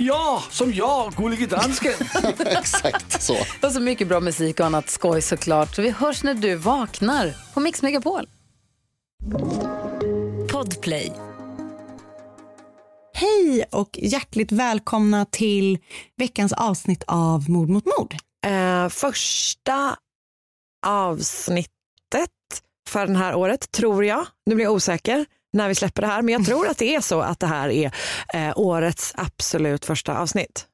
Ja, som jag, Gullige Dansken. Exakt så. Och så mycket bra musik och annat skoj såklart. Så vi hörs när du vaknar på Mix Megapol. Podplay. Hej och hjärtligt välkomna till veckans avsnitt av Mord mot mord. Eh, första avsnittet för det här året, tror jag. Nu blir jag osäker när vi släpper det här, men jag tror att det är så att det här är eh, årets absolut första avsnitt.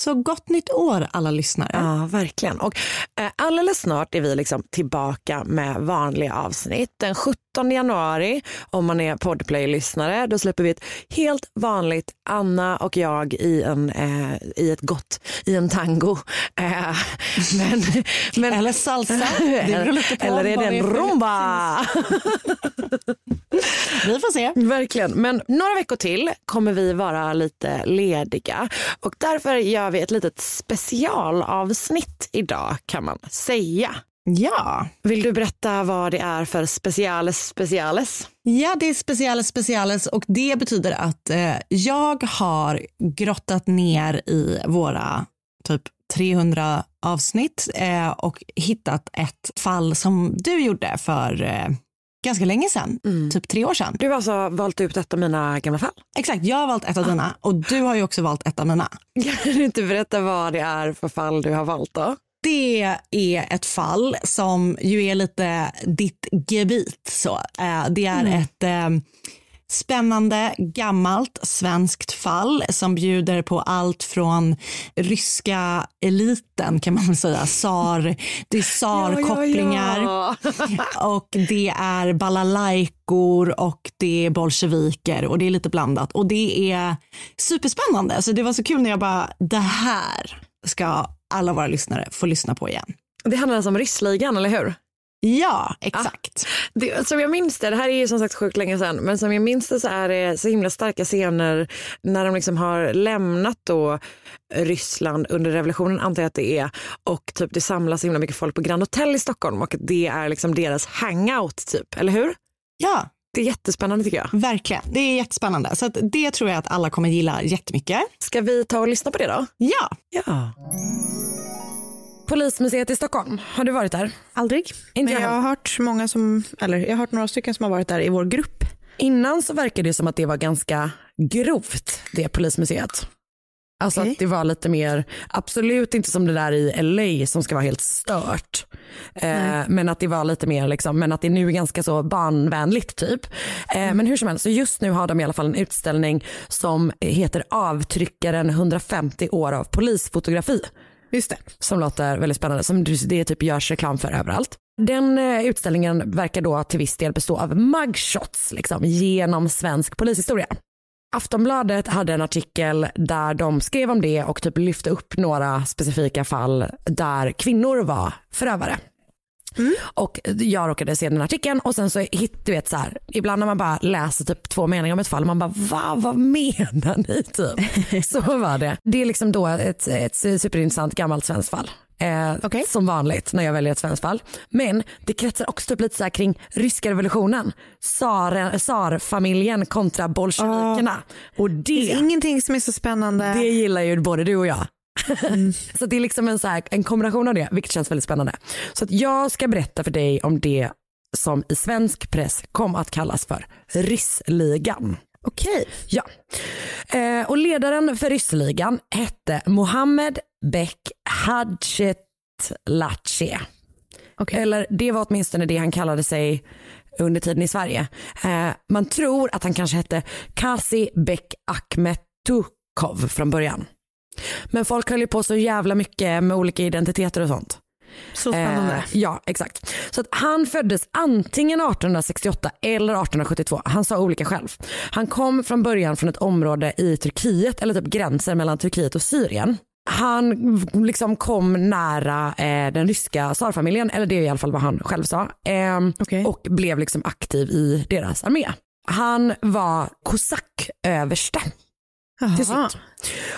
Så gott nytt år alla lyssnare. Ja, verkligen. Och eh, alldeles snart är vi liksom tillbaka med vanliga avsnitt. Den 17 januari, om man är Podplay-lyssnare, då släpper vi ett helt vanligt Anna och jag i, en, eh, i ett gott, i en tango. Eh, men, men, Eller salsa. Eller är det en rumba? Vi får se. Verkligen. Men några veckor till kommer vi vara lite lediga och därför gör vi ett litet specialavsnitt idag kan man säga. Ja. Vill du berätta vad det är för speciales speciales? ja, det är speciales speciales och det betyder att eh, jag har grottat ner i våra typ 300 avsnitt eh, och hittat ett fall som du gjorde för eh, ganska länge sedan, typ tre år sedan. Du har alltså valt ut ett av mina gamla fall. Exakt, jag har valt ett av dina och du har ju också valt ett av mina. Kan du inte berätta vad det är för fall du har valt då? Det är ett fall som ju är lite ditt gebit. Så. Eh, Det är ett eh, spännande, gammalt svenskt fall som bjuder på allt från ryska eliten kan man väl säga, tsar, det är tsarkopplingar Ja, och det är balalaikor och det är bolsjeviker och det är lite blandat och det är superspännande. Så det var så kul när jag bara, det här ska alla våra lyssnare få lyssna på igen. Det handlar alltså om Ryssligan, eller hur? Ja, exakt. Det, som jag minns det, det här är ju som sagt sjukt länge sedan, men som jag minns det så är det så himla starka scener när de liksom har lämnat då Ryssland under revolutionen antar jag att det är och typ det samlas så himla mycket folk på Grand Hotel i Stockholm och det är liksom deras hangout typ, eller hur? Ja, Det är jättespännande tycker jag. verkligen. Det är jättespännande. Så det tror jag att alla kommer gilla jättemycket. Ska vi ta och lyssna på det då? Ja, Ja. Polismuseet i Stockholm, har du varit där? Aldrig. Inte Men jag har hört många som, eller jag har hört några stycken som har varit där i vår grupp. Innan så verkade det som att det var ganska grovt, det polismuseet. Alltså Okej. att det var lite mer, absolut inte som det där i LA som ska vara helt stört. Eh, men att det var lite mer, liksom, men att det nu är ganska så barnvänligt typ. Eh, Men hur som helst, så just nu har de i alla fall en utställning som heter Avtryckaren 150 år av polisfotografi Just det. som låter väldigt spännande, som det typ görs reklam för överallt. Den eh, utställningen verkar då till viss del bestå av mugshots liksom, genom svensk polishistoria. Aftonbladet hade en artikel där de skrev om det och typ lyfte upp några specifika fall där kvinnor var förövare. Och jag råkade se den artikeln och sen så hit, du vet så här, ibland när man bara läser typ två meningar om ett fall, man bara va, vad menar ni typ? så var det. Det är liksom då ett, ett superintressant gammalt svenskt fall. Eh, Okej. Som vanligt när jag väljer ett svenskt fall. Men det kretsar också upp lite så här kring ryska revolutionen, Tsar- tsarfamiljen kontra bolsjevikerna. Och Det det, är ingenting som är så spännande. det gillar ju både du och jag. så det är liksom en, så här, en kombination av det, vilket känns väldigt spännande. Så att jag ska berätta för dig om det som i svensk press kom att kallas för Ryssligan. Okej. Ja. Eh, och ledaren för Ryssligan hette Mohammed Bek Hadjetlatche. Okej. Eller det var åtminstone det han kallade sig under tiden i Sverige. Eh, man tror att han kanske hette Kasi Bek Akhmetukov från början. Men folk höll ju på så jävla mycket med olika identiteter och sånt. Så spännande. Eh, ja, exakt. Så att han föddes antingen 1868 eller 1872. Han sa olika själv. Han kom från början från ett område i Turkiet, eller typ gränsen mellan Turkiet och Syrien. Han liksom kom nära eh, den ryska tsarfamiljen, eller det är i alla fall vad han själv sa. Eh, Okej. Och blev liksom aktiv i deras armé. Han var kosacköverste till slut.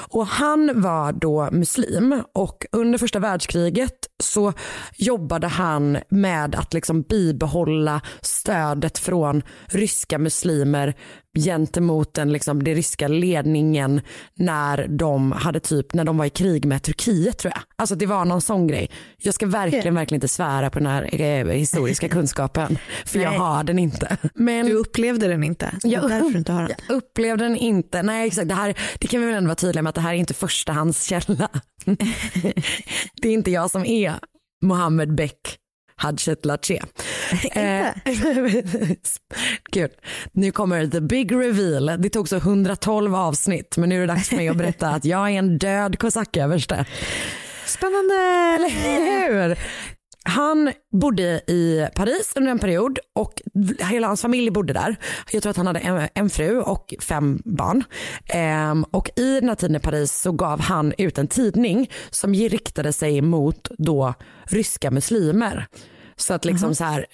Och han var då muslim och under första världskriget så jobbade han med att liksom bibehålla stödet från ryska muslimer gentemot den, liksom, den ryska ledningen när de hade typ när de var i krig med Turkiet tror jag. Alltså det var någon sån grej. Jag ska verkligen, verkligen inte svära på den här eh, historiska kunskapen för jag har den inte. Men Du upplevde den inte? Jag är därför du inte har den. jag upplevde den inte. Nej exakt, det, här, det kan vi väl ändå vara tydliga med att det här är inte förstahandskälla. det är inte jag som är Mohammed Beck Hadjetlatche. Eh, Gud, nu kommer the big reveal. Det tog så 112 avsnitt men nu är det dags för mig att berätta att jag är en död kosacköverste. Spännande! Eller hur? Han bodde i Paris under en period och hela hans familj bodde där. Jag tror att han hade en, en fru och fem barn. Ehm, och i den här tiden i Paris så gav han ut en tidning som riktade sig mot då ryska muslimer. Så att liksom så här,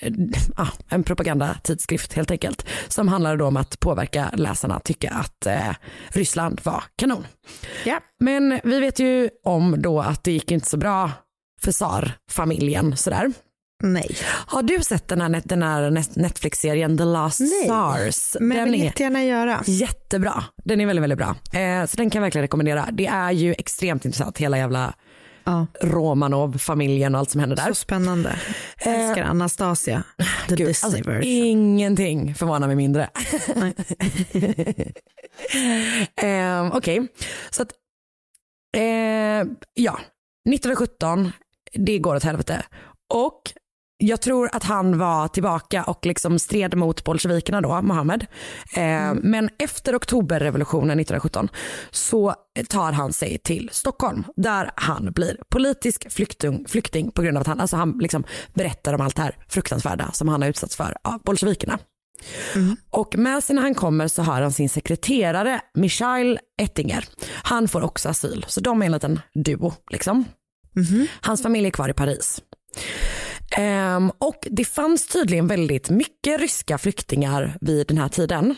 ja, en propagandatidskrift helt enkelt. Som handlade då om att påverka läsarna att tycka att eh, Ryssland var kanon. Ja. Men vi vet ju om då att det gick inte så bra för tsar-familjen sådär. Nej. Har du sett den här, den här net- Netflix-serien The Last Nej, Tsars? Men den vill är jättegärna göra. jättebra. Den är väldigt, väldigt bra. Eh, så den kan jag verkligen rekommendera. Det är ju extremt intressant, hela jävla Ja. Romanov-familjen och allt som händer där. Så spännande. Jag älskar Anastasia, the Gud, Disney alltså, version. ingenting förvånar mig mindre. eh, Okej, så att eh, ja, 1917, det går åt helvete. Och jag tror att han var tillbaka och liksom stred mot bolsjevikerna då, Mohammed. Eh, Men efter oktoberrevolutionen 1917 så tar han sig till Stockholm där han blir politisk flykting, flykting på grund av att han, alltså han liksom berättar om allt det här fruktansvärda som han har utsatts för av bolsjevikerna. Och med sig när han kommer så har han sin sekreterare Michail Ettinger. Han får också asyl, så de är en liten duo. Liksom. Hans familj är kvar i Paris. Ehm, och det fanns tydligen väldigt mycket ryska flyktingar vid den här tiden.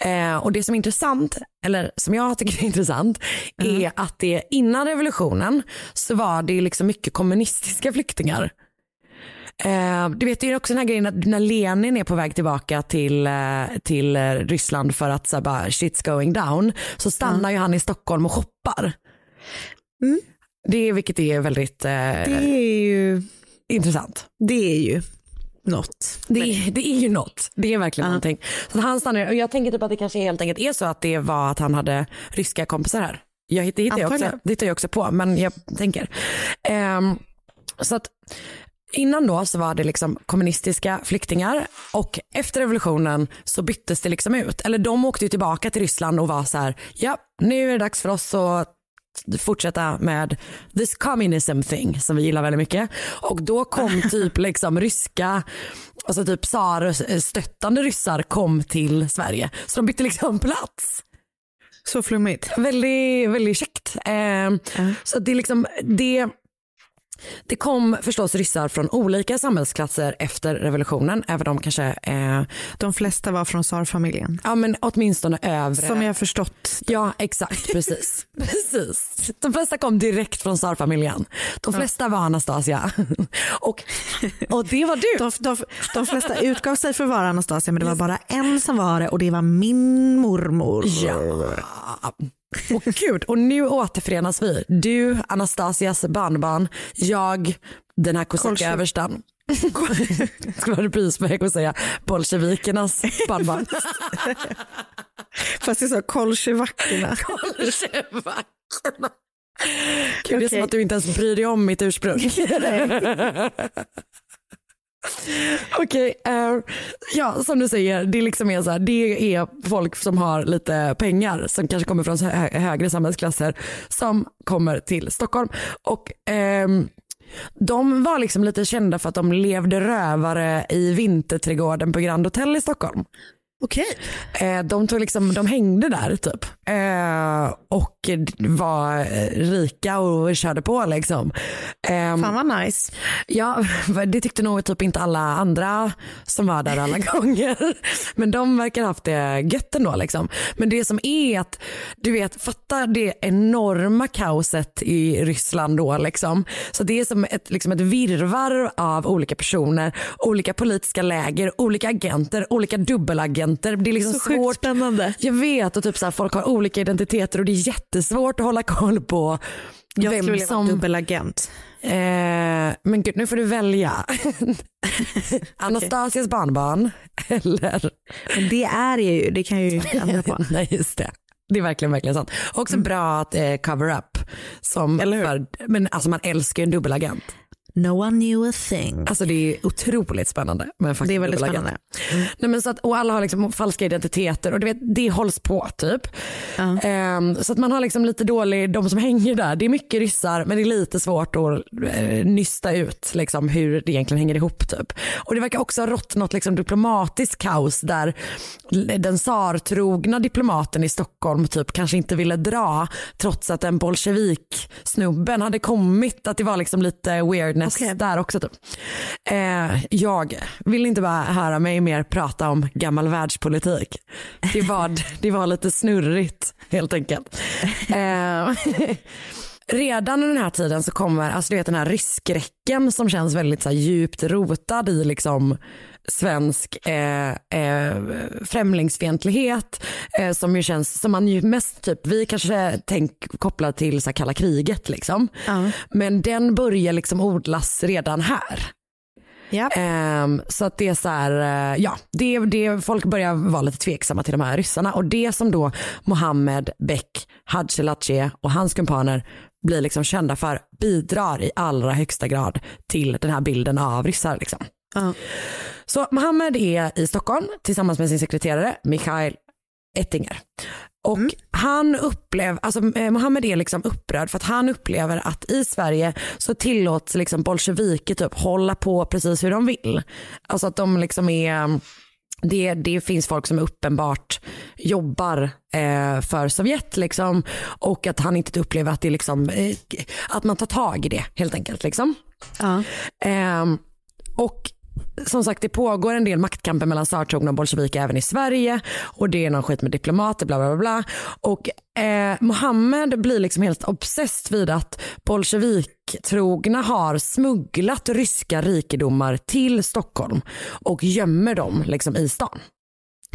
Eh, och det som är intressant, eller som jag tycker är intressant, är att det innan revolutionen så var det liksom mycket kommunistiska flyktingar. Eh, du vet det är också den här grejen att när Lenin är på väg tillbaka till, eh, till eh, Ryssland för att så här, bara shit's going down så stannar ju han i Stockholm och shoppar. Mm. Det är, vilket är väldigt eh, Det är ju, intressant. det är ju något. Det, är- det är ju något. Det är verkligen Ja. någonting. Så han stannar, och jag tänker typ att det kanske helt enkelt är så att det var att han hade ryska kompisar här. Jag, det, hittar jag också, det hittar jag också på, men jag tänker. Ehm, så att innan då så var det liksom kommunistiska flyktingar och efter revolutionen så byttes det liksom ut. Eller de åkte ju tillbaka till Ryssland och var så här, ja nu är det dags för oss att fortsätta med this communism thing som vi gillar väldigt mycket. Och då kom typ liksom ryska, alltså typ tsar-stöttande ryssar kom till Sverige. Så de bytte liksom plats. Så flummigt. Väldigt, väldigt käckt. Eh, Så det är liksom, det, det kom förstås ryssar från olika samhällsklasser efter revolutionen, även om kanske, eh, De flesta var från tsarfamiljen. ja men åtminstone övre. Som jag förstått. Ja exakt, precis. precis. De flesta kom direkt från tsarfamiljen. De flesta var Anastasia. Och, och det var du. De, de, de flesta utgav sig för att vara Anastasia men det var bara en som var det och det var min mormor. Ja. Och gud, och nu återförenas vi. Du, Anastasias barnbarn, jag, den här kosacköverstan. Skulle vara reprisväg att säga bolsjevikernas barnbarn. Fast jag sa kolsjevackerna. Bolsjevackerna. Gud, det är som att du inte ens bryr dig om mitt ursprung. Okej, eh, ja som du säger, det, liksom är så här, det är folk som har lite pengar som kanske kommer från hö- högre samhällsklasser som kommer till Stockholm. Och ehm, de var liksom lite kända för att de levde rövare i vinterträdgården på Grand Hotel i Stockholm. Okej. Eh, de, tog liksom, de hängde där typ eh, och var rika och körde på liksom. Ehm, Fan vad nice. Ja, det tyckte nog typ inte alla andra som var där alla gånger. Men de verkar ha haft det gött ändå. Liksom. Men det som är att, du vet, fatta det enorma kaoset i Ryssland då. Liksom. Så det är som ett, liksom ett virvar av olika personer, olika politiska läger, olika agenter, olika dubbelagenter. Det är liksom Så sjukt svårt. spännande. Jag vet och typ så här, folk har olika identiteter och det är jättesvårt att hålla koll på Jag vem skulle vilja vara som... dubbelagent. Eh, men gud, nu får du välja. Anastasias barnbarn eller... Men det är ju, det kan jag ju ändra på. Nej, just det. Det är verkligen, verkligen sant. Också bra att eh, cover up. Som? För, men alltså man älskar ju en dubbelagent. No one knew a thing. Alltså det är otroligt spännande med en fucking Det är väldigt spännande. Nej, men så att, och alla har liksom falska identiteter och du vet, det hålls på typ. Ja. Ehm, så att man har liksom lite dålig, de som hänger där, det är mycket ryssar men det är lite svårt att eh, nysta ut liksom, hur det egentligen hänger ihop. Typ. Och det verkar också ha rått något liksom, diplomatiskt kaos där den tsartrogna diplomaten i Stockholm typ kanske inte ville dra trots att en bolsjevik-snubben hade kommit. Att det var liksom lite weirdness Okej. där också. Typ. Eh, jag vill inte bara höra mig mer prata om gammal världspolitik. Det var, det var lite snurrigt helt enkelt. Eh, redan under den här tiden så kommer alltså du vet, den här ryskräcken som känns väldigt så här, djupt rotad i liksom svensk eh, eh, främlingsfientlighet eh, som ju känns som man ju mest typ vi kanske tänk kopplat till så här, kalla kriget liksom. Ja. Men den börjar liksom odlas redan här. Ja. Ehm, så att det är så här, eh, ja, det, det, folk börjar vara lite tveksamma till de här ryssarna och det som då Mohammed Bek Hadjilatje och hans kumpaner blir liksom kända för bidrar i allra högsta grad till den här bilden av ryssar. Liksom. Ja. Så Mohammed är i Stockholm tillsammans med sin sekreterare Mikhail Ettinger. Och han upplever, alltså eh, Mohammed är liksom upprörd för att han upplever att i Sverige så tillåts liksom bolsjeviker typ hålla på precis hur de vill. Alltså att de liksom är det, det finns folk som uppenbart jobbar eh, för Sovjet liksom, och att han inte upplever att, det liksom, eh, att man tar tag i det helt enkelt. Liksom. Ja. Ehm, och som sagt det pågår en del maktkamper mellan tsartrogna och bolsjeviker även i Sverige och det är någon skit med diplomater bla bla bla. Och eh, Mohammed blir liksom helt obsessed vid att bolsjeviktrogna har smugglat ryska rikedomar till Stockholm och gömmer dem liksom i stan.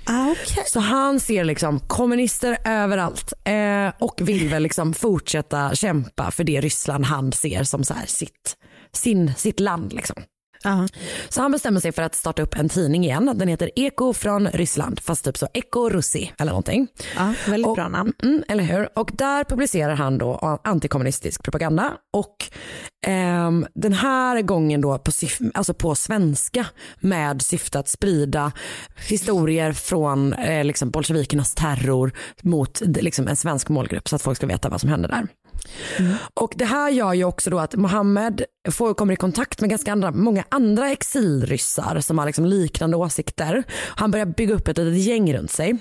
Ah, okay. Så han ser liksom kommunister överallt eh, och vill väl liksom fortsätta kämpa för det Ryssland han ser som så här sitt, sin, sitt land. Liksom. Ja. Så han bestämmer sig för att starta upp en tidning igen. Den heter Eko från Ryssland, fast typ så Eko Russi eller någonting. ja, väldigt Och- bra namn. Mm, eller hur? Och där publicerar han då antikommunistisk propaganda och ehm, den här gången då på, alltså på svenska med syfte att sprida historier från eh, liksom bolsjevikernas terror mot liksom en svensk målgrupp så att folk ska veta vad som hände där. Mm. Och det här gör ju också då att Mohammed får, kommer i kontakt med ganska andra, många andra exilryssar som har liksom liknande åsikter. Han börjar bygga upp ett litet gäng runt sig.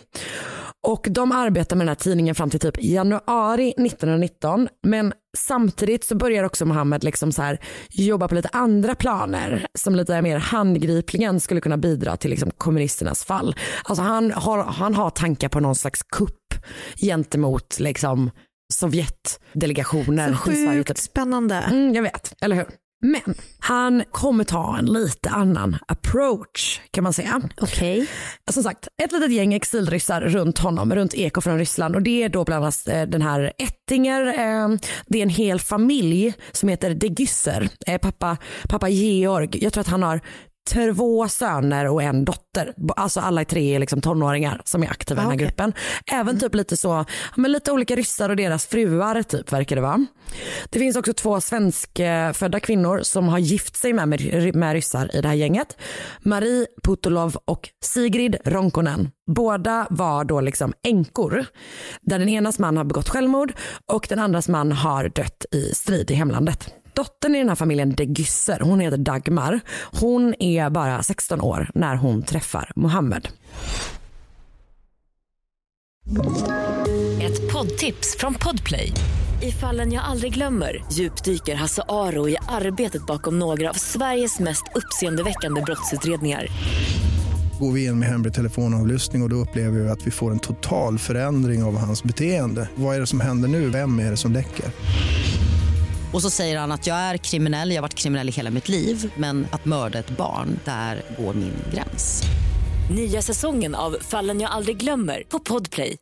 Och de arbetar med den här tidningen fram till typ januari 1919. Men samtidigt så börjar också Mohammed liksom så här jobba på lite andra planer som lite mer handgripligen skulle kunna bidra till liksom kommunisternas fall. Alltså han har, han har tankar på någon slags kupp gentemot liksom Sovjetdelegationer Så i Sverige. sjukt Typ. spännande. Mm, jag vet, eller hur? Men han kommer ta en lite annan approach kan man säga. Okej. Som sagt, ett litet gäng exilryssar runt honom, runt Eko från Ryssland och det är då bland annat eh, den här Ettinger, eh, det är en hel familj som heter de Gysser. Eh, pappa, pappa Georg, jag tror att han har två söner och en dotter. Alltså alla tre är liksom tonåringar som är aktiva i den här okej. gruppen. Även typ lite så, men lite olika ryssar och deras fruar typ verkar det vara. Det finns också två svenskfödda kvinnor som har gift sig med, med, med ryssar i det här gänget. Marie Putolov och Sigrid Ronkonen. Båda var då liksom änkor. Där den enas man har begått självmord och den andras man har dött i strid i hemlandet. Dottern i den här familjen de Gysser, hon heter Dagmar. Hon är bara 16 år när hon träffar Mohammed. Ett poddtips från Podplay. I fallen jag aldrig glömmer djupdyker Hasse Aro i arbetet bakom några av Sveriges mest uppseendeväckande brottsutredningar. Går vi in med hemlig telefonavlyssning och, och då upplever vi att vi får en total förändring av hans beteende. Vad är det som händer nu? Vem är det som läcker? Och så säger han att jag är kriminell, jag har varit kriminell i hela mitt liv men att mörda ett barn, där går min gräns. Nya säsongen av Fallen jag aldrig glömmer på Podplay.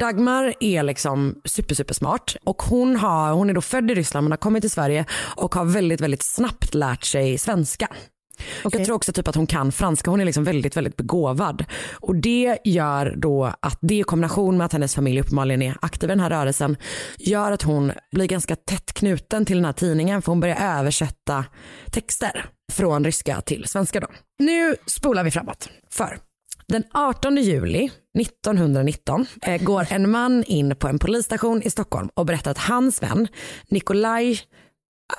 Dagmar är liksom super, super smart och hon, har, hon är då född i Ryssland men har kommit till Sverige och har väldigt, väldigt snabbt lärt sig svenska. Jag tror också typ att hon kan franska, hon är liksom väldigt, väldigt begåvad. Och det gör då att det i kombination med att hennes familj uppenbarligen är aktiv i den här rörelsen gör att hon blir ganska tätt knuten till den här tidningen för hon börjar översätta texter från ryska till svenska då. Nu spolar vi framåt. För den 18 juli 1919 eh, går en man in på en polisstation i Stockholm och berättar att hans vän Nikolaj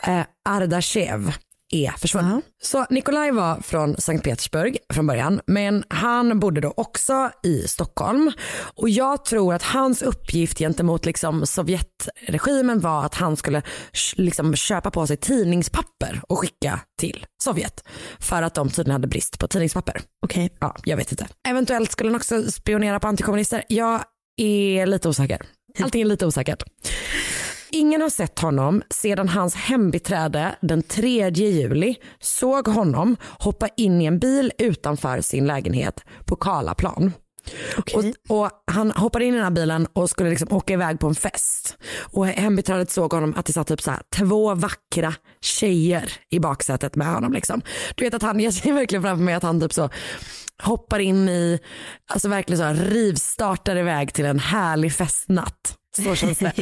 eh, Ardashev är försvunnen. Så Nikolaj var från Sankt Petersburg från början men han bodde då också i Stockholm och jag tror att hans uppgift gentemot liksom Sovjetregimen var att han skulle liksom köpa på sig tidningspapper och skicka till Sovjet för att de tydligen hade brist på tidningspapper. Okej. Ja, jag vet inte. Eventuellt skulle han också spionera på antikommunister. Jag är lite osäker. Allting är lite osäkert. Ingen har sett honom sedan hans hembiträde den 3 juli såg honom hoppa in i en bil utanför sin lägenhet på Karlaplan. Och, och han hoppade in i den här bilen och skulle liksom åka iväg på en fest. Och hembiträdet såg honom att det satt typ så här, två vackra tjejer i baksätet med honom. Liksom. Du vet att han, jag ser verkligen framför mig att han typ så hoppar in i, alltså verkligen så här, rivstartar iväg till en härlig festnatt. Så känns det.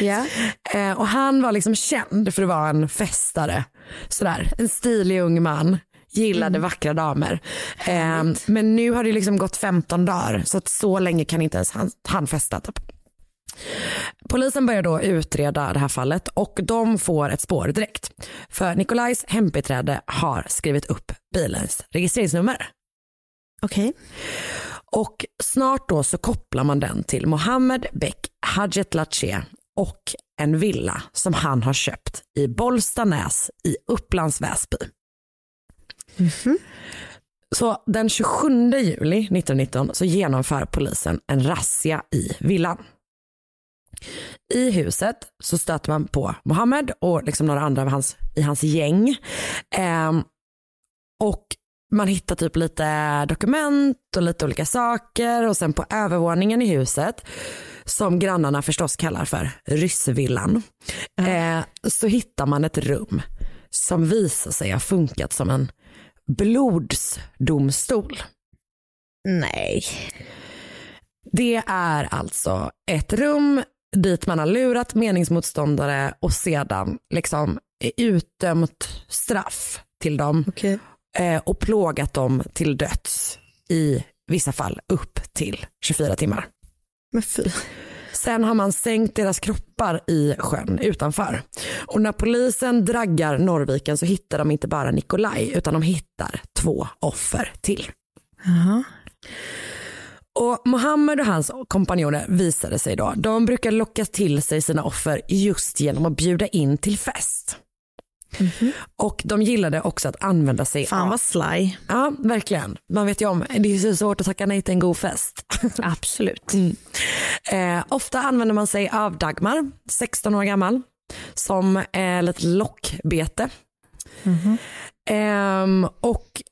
Ja. Eh, och han var liksom känd för att vara en festare. Sådär, en stilig ung man. Gillade vackra damer. Eh, men nu har det liksom gått 15 dagar så att så länge kan inte ens han, han festa. Typ. Polisen börjar då utreda det här fallet och de får ett spår direkt. För Nikolajs hembiträde har skrivit upp bilens registreringsnummer. Okej. Och snart då så kopplar man den till Mohammed Bek Hadjetlatche och en villa som han har köpt i Bollstanäs i Upplands Väsby. Så den 27 juli 1919 så genomför polisen en razzia i villan. I huset så stöter man på Mohammed och liksom några andra av hans, i hans gäng. Ehm, och man hittar typ lite dokument och lite olika saker och sen på övervåningen i huset som grannarna förstås kallar för ryssvillan eh, så hittar man ett rum som visar sig ha funkat som en blodsdomstol. Nej. Det är alltså ett rum dit man har lurat meningsmotståndare och sedan liksom utdömt straff till dem Okej. Eh, och plågat dem till döds i vissa fall upp till 24 timmar. Men fy. Sen har man sänkt deras kroppar i sjön utanför. Och när polisen draggar Norrviken så hittar de inte bara Nikolaj utan de hittar två offer till. Jaha. Och Mohammed och hans kompanjoner visade sig då, de brukar locka till sig sina offer just genom att bjuda in till fest. Och de gillade också att använda sig Fan av... vad sly. Ja, verkligen. Man vet ju om, det är så svårt att tacka nej till en god fest. Absolut. Eh, ofta använder man sig av Dagmar, 16 år gammal, som eh, lite lockbete. Ehm, och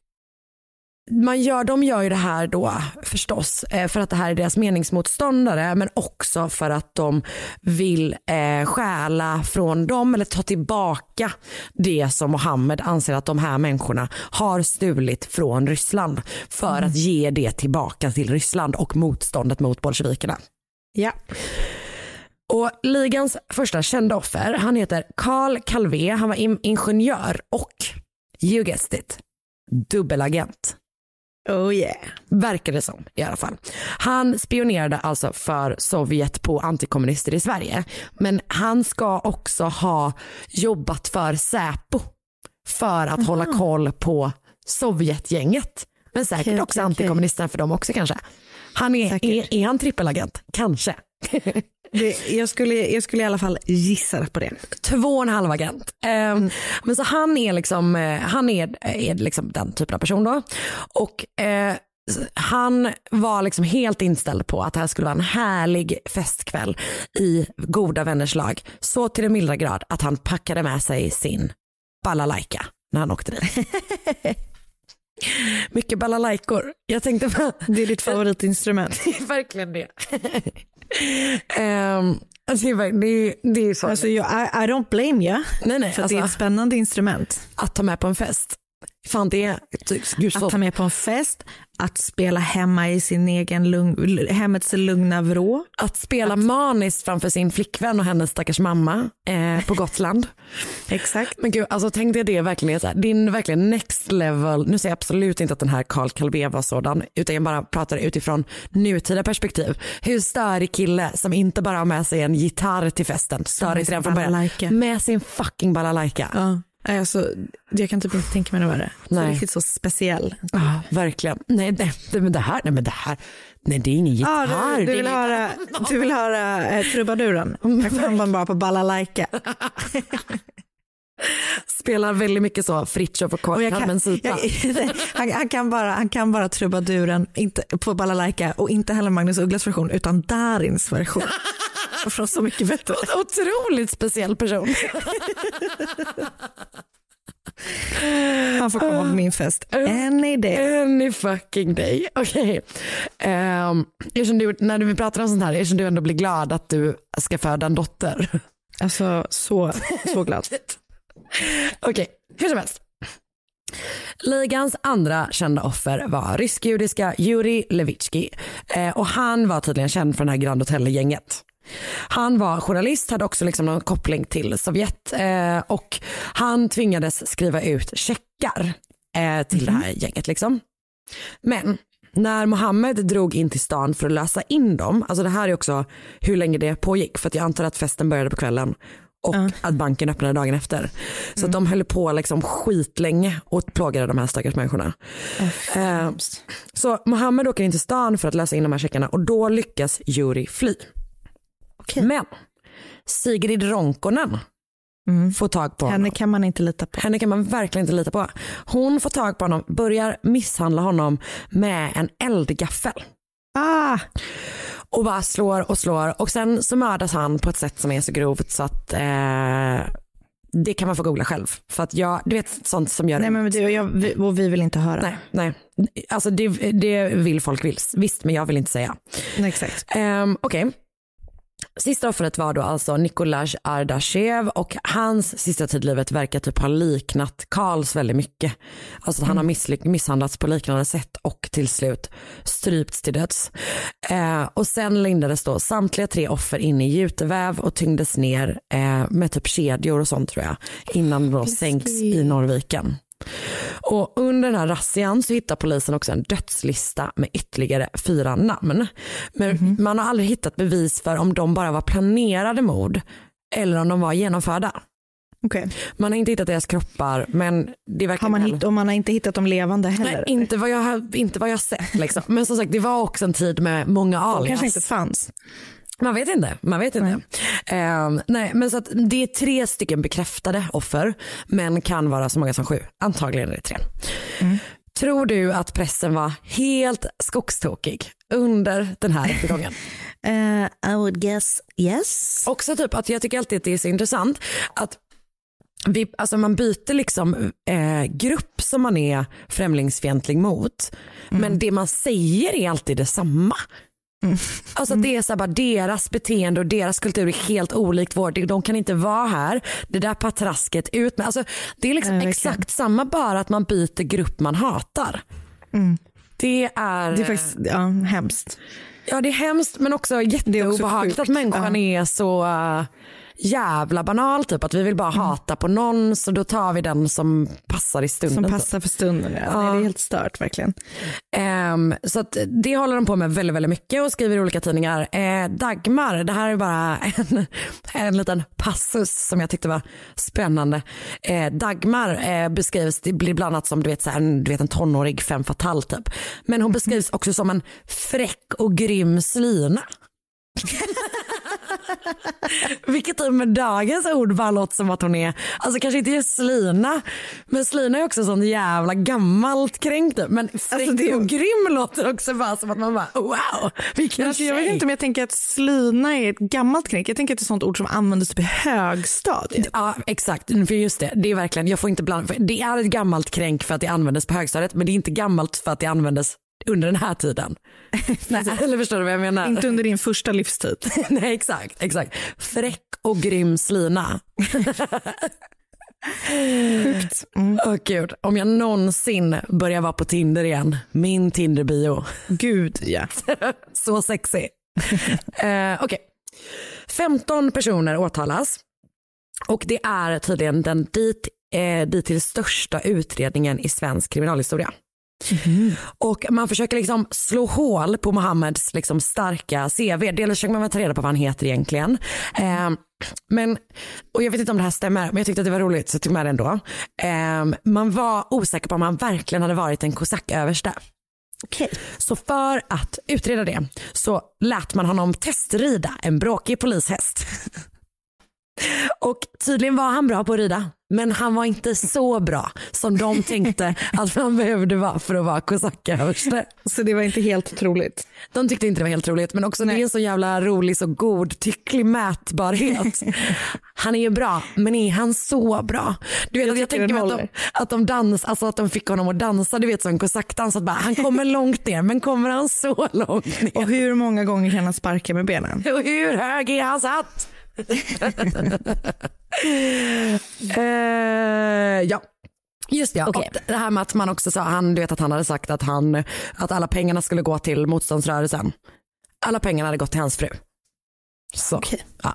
man gör, de gör ju det här då förstås eh, för att det här är deras meningsmotståndare men också för att de vill eh, stjäla från dem eller ta tillbaka det som Mohammed anser att de här människorna har stulit från Ryssland för att ge det tillbaka till Ryssland och motståndet mot bolsjevikerna. Ja. Och ligans första kända offer, han heter Carl Calvé, han var in- ingenjör och, you guessed it, dubbelagent. Oh yeah. Verkar det som i alla fall. Han spionerade alltså för Sovjet på antikommunister i Sverige. Men han ska också ha jobbat för Säpo för att hålla koll på Sovjetgänget. Men säkert Okej, också antikommunisterna för dem också kanske. Han är, är, är han trippelagent? Kanske. Det, jag, skulle, jag skulle i alla fall gissa på det. Två och en halv agent. Ehm, Men så han är liksom, eh, han är, är liksom den typen av person då. Och eh, han var liksom helt inställd på att det här skulle vara en härlig festkväll i goda vänners lag. Så till den milda grad att han packade med sig sin balalaika när han åkte dit. Mycket balalaikor. Jag tänkte på Det är ditt favoritinstrument. det är verkligen det. um, alltså det, det, det är så. Alltså, jag, I, I don't blame you. nej, nej, För alltså, det är ett spännande instrument. att ta med på en fest. Fan det är, gud så, Att ta med på en fest, att spela hemma i sin egen lugn, hemmets lugna vrå. att spela maniskt framför sin flickvän och hennes stackars mamma eh, på Gotland. Exakt. Men gud, alltså tänk dig det verkligen så här, är verkligen next level. Nu säger jag absolut inte att den här Carl Calvé var sådan, utan jag bara pratar utifrån nutida perspektiv. Hur störig kille som inte bara har med sig en gitarr till festen, störig redan från början, balalaika. med sin fucking balalaika. Ja. Nej, Alltså, jag kan typ inte tänka mig något värre. Så Nej. riktigt så speciell. Ja, verkligen. Nej, nej, men det här, nej men det här, nej det är ingen gitarr. Ja, du, du, är vill höra, du vill höra eh, trubaduren? Jag kan man bara på balalaika. Spelar väldigt mycket så Fritiof och Och jag Carmen kan, Sita. jag, han, han, kan bara, han kan bara trubaduren inte, på balalaika och inte heller Magnus Ugglas version utan Darins version. Från Så mycket bättre. Otroligt speciell person. Han får komma på min fest. Any day. Any fucking day. Okej. Ehm, eftersom du, när du pratar om sånt här, eftersom du ändå blir glad att du ska föda en dotter. Alltså så, så glad. Okej, hur som helst. Ligans andra kända offer var rysk-judiska Jurij Levitski eh, och han var tydligen känd för det här Grand Hotel-gänget. Han var journalist, hade också liksom någon koppling till Sovjet eh, och han tvingades skriva ut checkar eh, till det här gänget. Liksom. Men när Mohammed drog in till stan för att lösa in dem, alltså det här är också hur länge det pågick för jag antar att festen började på kvällen och att banken öppnade dagen efter. Så att de höll på liksom skitlänge och plågade de här stackars människorna. Eh, så Mohammed åker in till stan för att lösa in de här checkarna och då lyckas Juri fly. Men Sigrid Ronkonen får tag på honom. Henne kan man inte lita på. Henne kan man verkligen inte lita på. Hon får tag på honom, börjar misshandla honom med en eldgaffel. Ah, Och bara slår och slår och sen så mördas han på ett sätt som är så grovt så att eh, det kan man få googla själv. För att jag, du vet sånt som gör nej men du, jag, vi, och vi vill inte höra. Nej, nej. Alltså det, det vill folk vill. Visst, men jag vill inte säga. Nej, exakt. Um, Okej. Sista offret var då alltså Nikolaj Ardashev och hans sista tid i livet verkar typ ha liknat Karls väldigt mycket. Alltså att han har misslyck- misshandlats på liknande sätt och till slut strypts till döds. Eh, och sen lindades då samtliga tre offer in i juteväv och tyngdes ner eh, med typ kedjor och sånt tror jag innan de då sänks i Norrviken. Och under den här razzian så hittar polisen också en dödslista med ytterligare fyra namn. Men man har aldrig hittat bevis för om de bara var planerade mord eller om de var genomförda. Okej. Man har inte hittat deras kroppar men det verkar Har man hitt, och man har inte hittat dem levande heller? Nej, inte vad jag har inte vad jag sett liksom. Men som sagt det var också en tid med många De alias. kanske inte fanns. Man vet inte. Man vet inte. Ehm, nej, men så det är tre stycken bekräftade offer men kan vara så många som sju. Antagligen är det tre. Tror du att pressen var helt skogstokig under den här rättegången? Eh, I would guess yes. Också typ att jag tycker alltid att det är så intressant att vi, alltså man byter liksom eh, grupp som man är främlingsfientlig mot. Men det man säger är alltid detsamma. Alltså det är så bara deras beteende och deras kultur är helt olikt vår. De kan inte vara här. Det där patrasket ut med. Alltså det är liksom Ja, exakt samma bara att man byter grupp man hatar. Det är, Det är faktiskt ja, hemskt. ja, det är hemskt men också jätteobehagligt att människan är så uh, jävla banal. Typ att vi vill bara hata på någon så då tar vi den som passar i stunden. Som typ. passar för stunden. Ja. Nej, det är helt stört verkligen. Ehm, så att det håller de på med väldigt, väldigt mycket och skriver i olika tidningar. Eh, Dagmar, det här är bara en, en liten passus som jag tyckte var spännande. Eh, Dagmar eh, beskrivs, det blir bland annat som du vet, så här, en, du vet, en tonårig femme fatale typ. Men hon beskrivs också som en fräck och grym slyna. Vilket typ med dagens ord bara låter som att hon är, alltså kanske inte just Slina, men Slina är också sånt jävla gammalt kränkt. Men fräck Alltså, det är- och grym låter också bara som att man bara wow, vilken Alltså, jag vet tjej. inte om jag tänker att slyna är ett gammalt knäck. Jag tänker att det är ett sånt ord som användes typ i högstadiet. Ja exakt, för just det, det är verkligen, jag får inte blanda, det är ett gammalt kränk för att det användes på högstadiet men det är inte gammalt för att det användes under den här tiden. Nej, eller förstår du vad jag menar? Inte under din första livstid. Nej exakt, exakt. Fräck och grym slina. Sjukt. Mm. Gud, om jag någonsin börjar vara på Tinder igen, min Tinder-bio. Gud ja. Så sexy. eh, Okej. 15 personer åtalas och det är tydligen den dit, eh, dit till största utredningen i svensk kriminalhistoria. Och man försöker liksom slå hål på Mohammeds liksom starka CV. Dels försöker man ta reda på vad han heter egentligen. Eh, men, och jag vet inte om det här stämmer, men jag tyckte att det var roligt så jag tog med det ändå. Eh, man var osäker på om han verkligen hade varit en kosacköverste. Okej. Så för att utreda det så lät man honom testrida en bråkig polishäst. Och tydligen var han bra på att rida, men han var inte så bra som de tänkte att man behövde vara för att vara kosacköverste. Så det var inte helt otroligt. De tyckte inte det var helt roligt, men också det är en så jävla rolig, så godtycklig mätbarhet. Han är ju bra, men är han så bra? Du vet, Jag jag, tänker mig att de, att de dans, alltså att de fick honom att dansa, du vet som en kosackdans, att bara, han kommer långt ner, men kommer han så långt ner? Och hur många gånger kan han sparka med benen? Och hur hög är hans hatt? eh, ja. Just ja, och det här med att man också sa, han, du vet att han hade sagt att, han, att alla pengarna skulle gå till motståndsrörelsen. Alla pengarna hade gått till hans fru. Så, Okej. ja.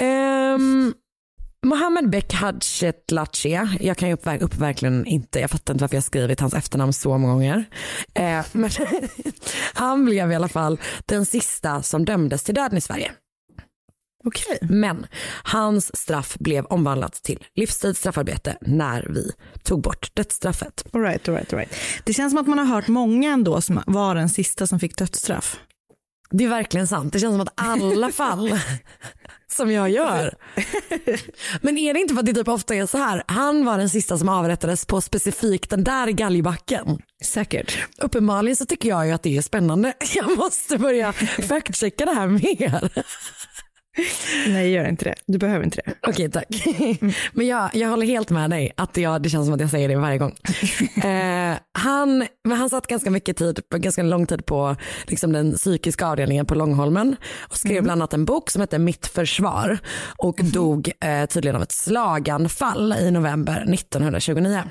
Ehm, Mohammed Bek Hadjetlatche, jag kan ju upp, upp verkligen inte, jag fattar inte varför jag skrivit hans efternamn så många gånger. Eh, men han blev i alla fall den sista som dömdes till döden i Sverige. Okej. Men hans straff blev omvandlat till livstids straffarbete när vi tog bort dödsstraffet. All right, all right, all right. Det känns som att man har hört många ändå som var den sista som fick dödsstraff. Det är verkligen sant. Det känns som att alla fall som jag gör. Men är det inte för att det typ ofta är så här, han var den sista som avrättades på specifikt den där galgbacken. Säkert. Uppenbarligen så tycker jag ju att det är spännande. Jag måste börja fact-checka det här mer. Nej, gör inte det. Du behöver inte det. Okej tack. Men jag, jag håller helt med dig att jag, det känns som att jag säger det varje gång. Eh, han, men han satt ganska mycket tid, ganska lång tid på liksom den psykiska avdelningen på Långholmen och skrev bland annat en bok som heter Mitt försvar och dog eh, tydligen av ett slaganfall i november 1929.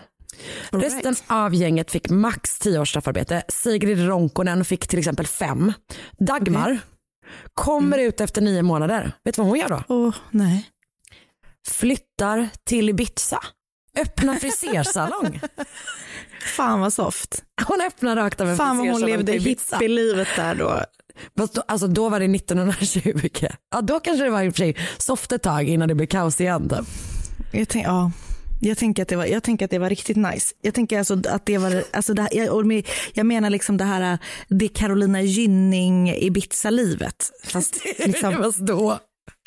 Resten av gänget fick max 10 års straffarbete. Sigrid Ronkonen fick till exempel fem. Dagmar kommer ut efter nio månader. Vet du vad hon gör då? Åh, nej. flyttar till Ibiza. Öppnar frisersalong. Fan vad soft. Hon öppnar rakt av en Fan vad hon levde hippielivet där då. Fast då, alltså då var det 1920. Ja då kanske det var i och för sig soft ett tag innan det blev kaos igen. Typ. Jag, tänk, ja. Jag, tänker att det var, jag tänker att det var riktigt nice. Jag tänker alltså att det var, alltså det, jag, jag menar liksom det här, det Carolina Gynning Ibiza-livet. Fast Det liksom, var då.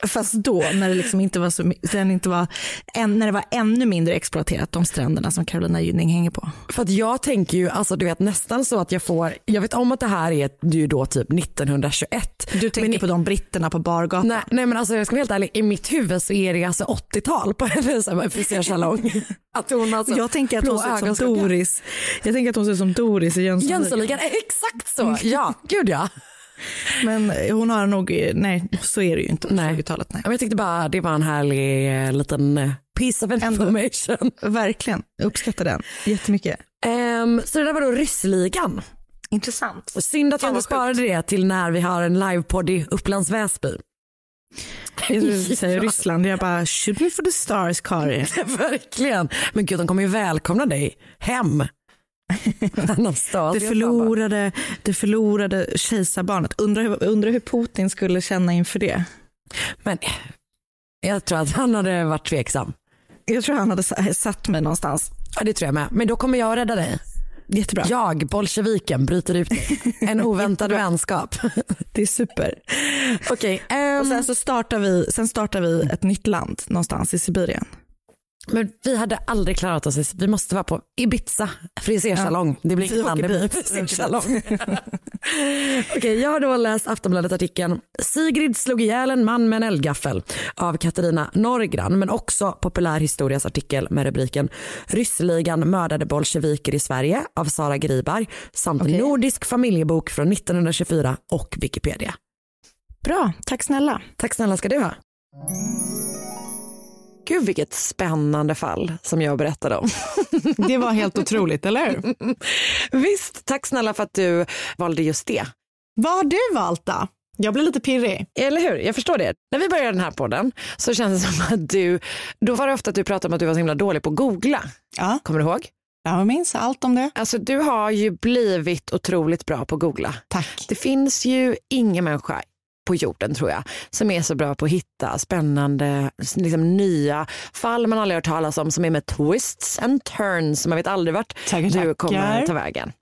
Fast då, när det liksom inte var så, när det inte var, än, när det var ännu mindre exploaterat, de stränderna som Carolina Gynning hänger på. För att jag tänker ju, alltså du vet nästan så att jag får, jag vet om att det här är ju då typ 1921. Du tänker men, på de britterna på bargatan. Nej, nej men alltså jag ska vara helt ärlig, i mitt huvud så är det alltså 80-tal på hennes frisersalong. att hon alltså jag tänker att hon ser ut som. Doris. Jag tänker att hon ser ut som Doris i Jönssonligan. Jönssonligan, exakt så. Ja, gud ja. Men hon har nog, nej så är det ju inte på Nej. 20-talet. Nej. Jag tyckte bara det var en härlig eh, liten eh, piece of information. Verkligen, jag uppskattar den jättemycket. Ehm, så det där var då ryssligan. Intressant. Och Synd att jag inte sparade det till när vi har en livepodd i Upplands Väsby. Du säger Ryssland, jag bara shoot me for the stars Kari. Verkligen. Men gud de kommer ju välkomna dig hem. Det förlorade, det förlorade kejsarbarnet. Undrar hur, undrar hur Putin skulle känna inför det. Men jag tror att han hade varit tveksam. Jag tror han hade sa- satt mig någonstans. Ja, det tror jag med. Men då kommer jag rädda dig. Jättebra. Jag, bolsjeviken, bryter ut. En oväntad vänskap. Det är super. Okej, ehm, Och sen så startar vi, sen startar vi ett nytt land någonstans i Sibirien. Men vi hade aldrig klarat oss. Vi måste vara på Ibiza frisersalong. Det blir inget land, det blir frisersalong. Okej, jag har då läst Aftonbladet-artikeln Sigrid slog ihjäl en man med en eldgaffel av Katarina Norgran men också Populär historias artikel med rubriken Ryssligan mördade bolsjeviker i Sverige av Sara Griberg samt Okej. Nordisk familjebok från 1924 och Wikipedia. Bra, tack snälla. Tack snälla ska du ha. Gud vilket spännande fall som jag berättade om. Det var helt otroligt, eller hur? Visst, tack snälla för att du valde just det. Vad har du valt då? Jag blir lite pirrig. Eller hur? Jag förstår det. När vi började den här podden så kändes det som att du, då var det ofta att du pratade om att du var så himla dålig på att googla. Ja, Kommer du ihåg? jag minns allt om det. Alltså du har ju blivit otroligt bra på att googla. Tack. Det finns ju ingen människa på jorden tror jag som är så bra på att hitta spännande liksom, nya fall man aldrig hört talas om som är med twists and turns. Man vet aldrig vart Tackar, du kommer ta vägen.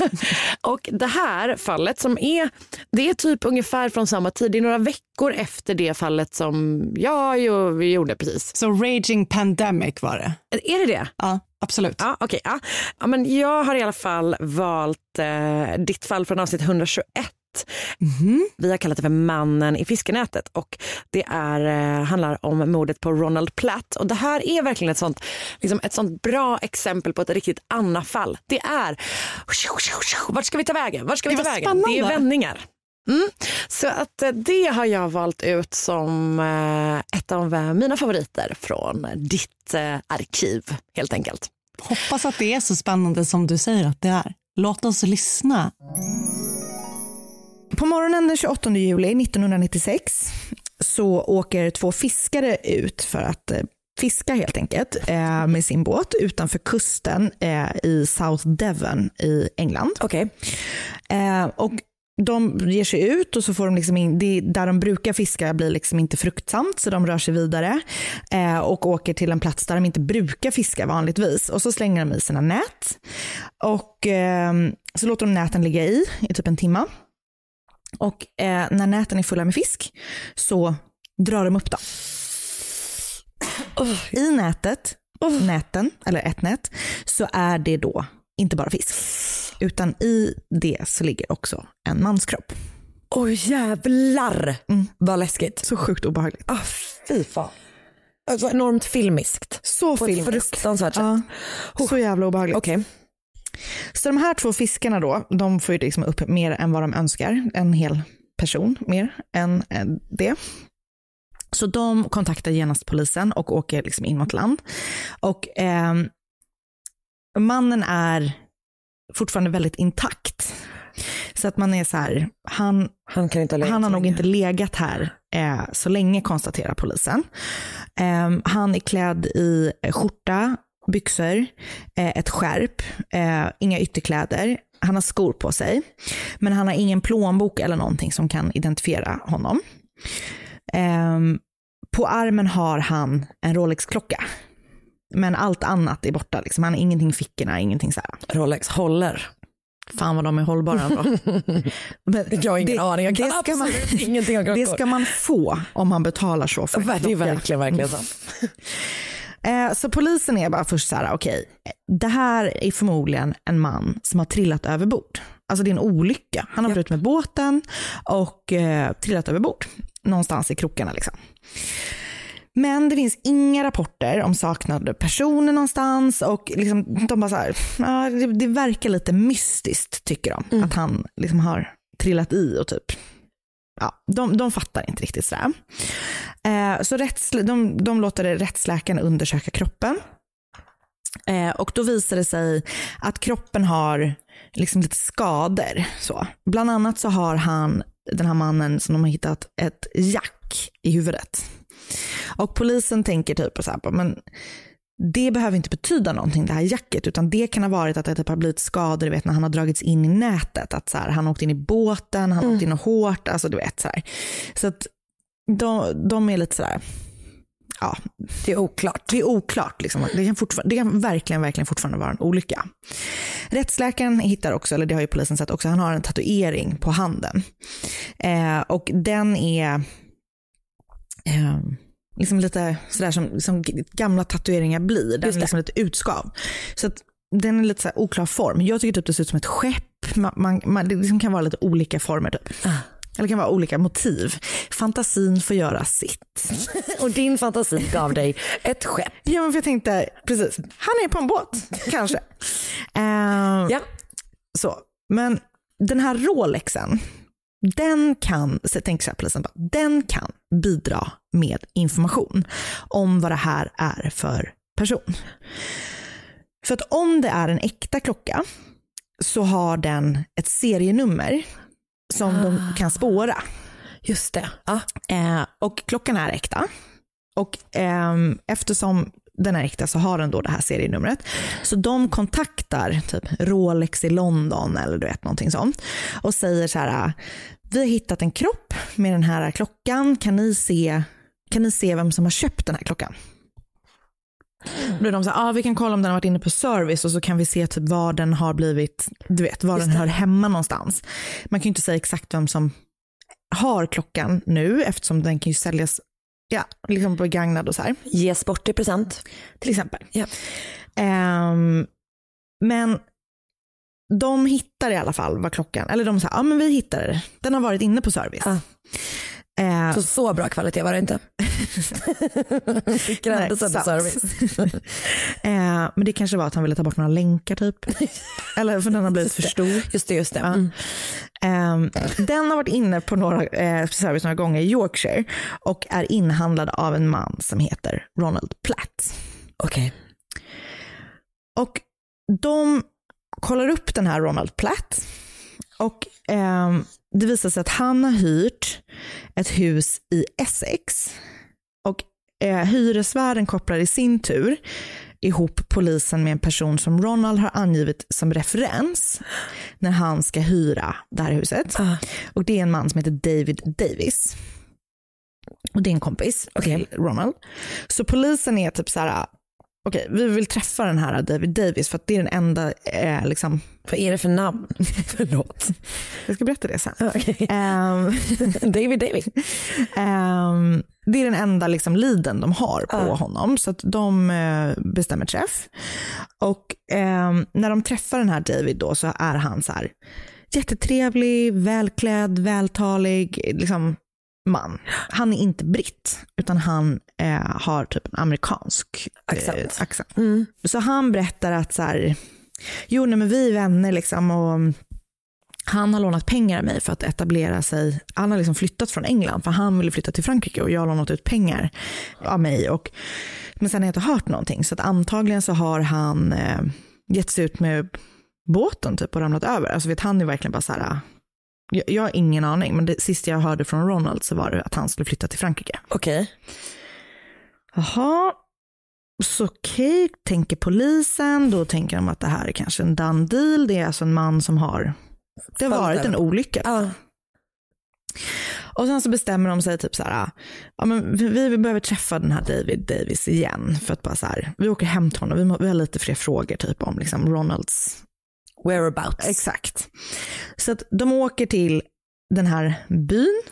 och det här fallet som är, det är typ ungefär från samma tid, det är några veckor efter det fallet som jag ju, gjorde precis. Så Raging Pandemic var det? Är det det? Ja, absolut. Ja, okej. ja. Ja, men jag har i alla fall valt eh, ditt fall från avsnitt 121. Vi har kallat det för Mannen i fiskenätet och det är, eh, handlar om mordet på Ronald Platt. Och det här är verkligen ett sånt, liksom ett sånt bra exempel på ett riktigt Anna-fall. Det är, vart ska vi ta vägen? Vart ska vi ta vägen? Det är vändningar. Mm. Så att eh, det har jag valt ut som eh, ett av mina favoriter från ditt arkiv helt enkelt. Hoppas att det är så spännande som du säger att det är. Låt oss lyssna. På morgonen den 28 juli 1996 så åker två fiskare ut för att eh, fiska helt enkelt eh, med sin båt utanför kusten eh, i South Devon i England. Okej. Eh, och de ger sig ut och så får de liksom in, det, där de brukar fiska blir liksom inte fruktsamt så de rör sig vidare eh, och åker till en plats där de inte brukar fiska vanligtvis och så slänger de i sina nät och eh, så låter de näten ligga i i typ en timma och eh, när näten är fulla med fisk så drar de upp dem. I nätet, näten, eller ett nät, så är det då inte bara fisk. Utan i det så ligger också en manskropp. Oj jävlar Mm. vad läskigt. Så sjukt obehagligt. Ah, fy fan. Alltså enormt filmiskt. Så På ett filmiskt. fruktansvärt sätt. Ja, så jävla obehagligt. Okej. Så de här två fiskarna då, de får ju liksom upp mer än vad de önskar. En hel person mer än eh, det. Så de kontaktar genast polisen och åker liksom in mot land. Och ehm, mannen är fortfarande väldigt intakt. Så att man är så här, han, Han kan inte ha han har nog inte legat här eh, så länge konstaterar polisen. Ehm, han är klädd i eh, skjorta, byxor, eh, ett skärp, eh, inga ytterkläder. Han har skor på sig, men han har ingen plånbok eller någonting som kan identifiera honom. Ehm, på armen har han en Rolex-klocka. Men allt annat är borta. Liksom. Han har ingenting i fickorna, ingenting så här. Rolex håller. Fan vad de är hållbara. Men Jag har ingen aning, jag kan det ska man, absolut ingenting om klockor. Det ska man få om man betalar så för Det är verkligen, verkligen sant. Eh, Så polisen är bara först så här, okej, det här är förmodligen en man som har trillat över bord. Alltså det är en olycka. Han har ute med båten och eh, trillat över bord. Någonstans i krokarna liksom. Men det finns inga rapporter om saknade personer någonstans och liksom, de bara så här, ja, det, det verkar lite mystiskt tycker de. Att han liksom har trillat i och typ, ja, de, de fattar inte riktigt sådär. Eh, så de, de låter rättsläkaren undersöka kroppen. Eh, och då visar det sig att kroppen har liksom lite skador. Så. Bland annat så har han, den här mannen som de har hittat, ett jack i huvudet. Och polisen tänker typ så här, men det behöver inte betyda någonting det här jacket utan det kan ha varit att det typ har blivit skador du vet, när han har dragits in i nätet. Att så här, han har åkt in i båten, han har åkt in och hårt, alltså du vet så här. Så att de, de är lite sådär, ja, Det är oklart. det är oklart. Liksom. Det, kan det kan verkligen, verkligen fortfarande vara en olycka. Rättsläkaren hittar också, eller det har ju polisen sett också, han har en tatuering på handen. Eh, och den är eh, liksom lite sådär som, som gamla tatueringar blir. Den är liksom lite utskav. Så att den är lite så här oklar form. Jag tycker typ det ser ut som ett skepp. Man, man, man, det liksom kan vara lite olika former. Typ. Eller det kan vara olika motiv. Fantasin får göra sitt. Och din fantasi gav dig ett skepp. Ja, men för jag tänkte, precis, han är på en båt, kanske. Eh, Ja. så. Men den här Rolexen, den kan, tänker så här, polisen, bara, den kan bidra med information om vad det här är för person. För att om det är en äkta klocka så har den ett serienummer som de kan spåra. Just det. Ja. Eh, och klockan är äkta. Och ehm, eftersom den är äkta så har den då det här serienumret. Så de kontaktar typ Rolex i London eller du vet någonting sånt. Och säger så här, vi har hittat en kropp med den här klockan. Kan ni se, kan ni se vem som har köpt den här klockan? Då blir de så här, ah, vi kan kolla om den har varit inne på service och så kan vi se typ var den har blivit, du vet, var den hör hemma någonstans. Man kan ju inte säga exakt vem som har klockan nu eftersom den kan ju säljas ja, liksom begagnad och så här. Ges bort i present. Till exempel. Ja. Ehm, men de hittar i alla fall vad klockan, eller de säger, ja men vi hittade det. Den har varit inne på service. Ja. Eh, Så så bra kvalitet var det inte. Räddelse sant. service. eh, men det kanske var att han ville ta bort några länkar typ. eller för den har blivit för stor. Just det, just det. Mm. Ehm, den har varit inne på några, eh, service några gånger i Yorkshire och är inhandlad av en man som heter Ronald Platt. Okej. Och de kollar upp den här Ronald Platt och ehm, det visar sig att han har hyrt ett hus i Essex. Och eh, hyresvärden kopplar i sin tur ihop polisen med en person som Ronald har angivit som referens när han ska hyra det här huset. Ah. Och det är en man som heter David Davis. Och det är en kompis till Ronald. Så polisen är typ så här, okej vi vill träffa den här David Davis för att det är den enda, eh, liksom, Vad är det för namn? Förlåt. jag ska berätta det sen. Okej. Ehm, David David. Ehm, det är den enda liksom, leaden de har på Ja. honom, så att de eh, bestämmer träff. Och ehm, när de träffar den här David då så är han så här jättetrevlig, välklädd, vältalig liksom, man. Han är inte britt, utan han eh, har typ en amerikansk Accent. Eh, accent. Mm. Så han berättar att så här, jo nej, men vi är vänner liksom och han har lånat pengar av mig för att etablera sig. Han har liksom flyttat från England för han ville flytta till Frankrike och jag har lånat ut pengar av mig. Och, men sen har jag inte hört någonting så att antagligen så har han eh, gett sig ut med båten typ och ramlat över. Alltså vet han är verkligen bara så här, jag, jag har ingen aning men det sista jag hörde från Ronald så var det att han skulle flytta till Frankrike. Okej. Jaha, så okej, tänker polisen, då tänker de att det här är kanske en done deal. Det är alltså en man som har, det har varit en olycka. Ja. Och sen så bestämmer de sig typ så här, ja men vi, vi behöver träffa den här David Davis igen för att bara så här, vi åker hem till honom, vi, må, vi har lite fler frågor typ om liksom Ronalds Whereabouts. Exakt. Så att de åker till den här byn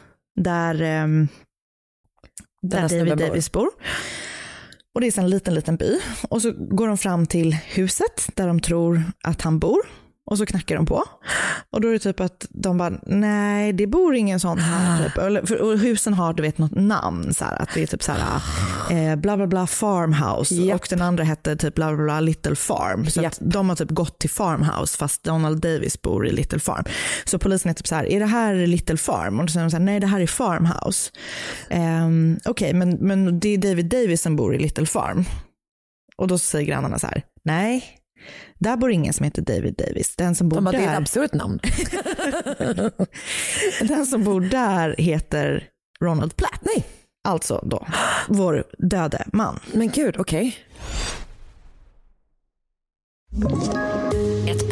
där, ehm, där David. Davis bor. Och det är en liten, liten by. Och så går de fram till huset där de tror att han bor. Och så knackar de på. Och då är det typ att de bara, nej det bor ingen sån här. Typ. Eller- för- Och husen har du vet något namn, så här, att det är typ så här, eh, bla bla bla farmhouse. Japp. Och den andra hette typ bla bla bla little farm. Så Japp. att de har typ gått till farmhouse fast Donald Davis bor i little farm. Så polisen är typ så här, är det här little farm? Och då säger de så här, nej det här är farmhouse. Um, Okej, men, men det är David Davis som bor i little farm. Och då säger grannarna så här, nej, där bor ingen som heter David Davis. Den som bor De bara, det är ett där, absurt namn. den som bor där heter Ronald Platt. Nej. Alltså då, vår döde man. Men gud, okej. Ett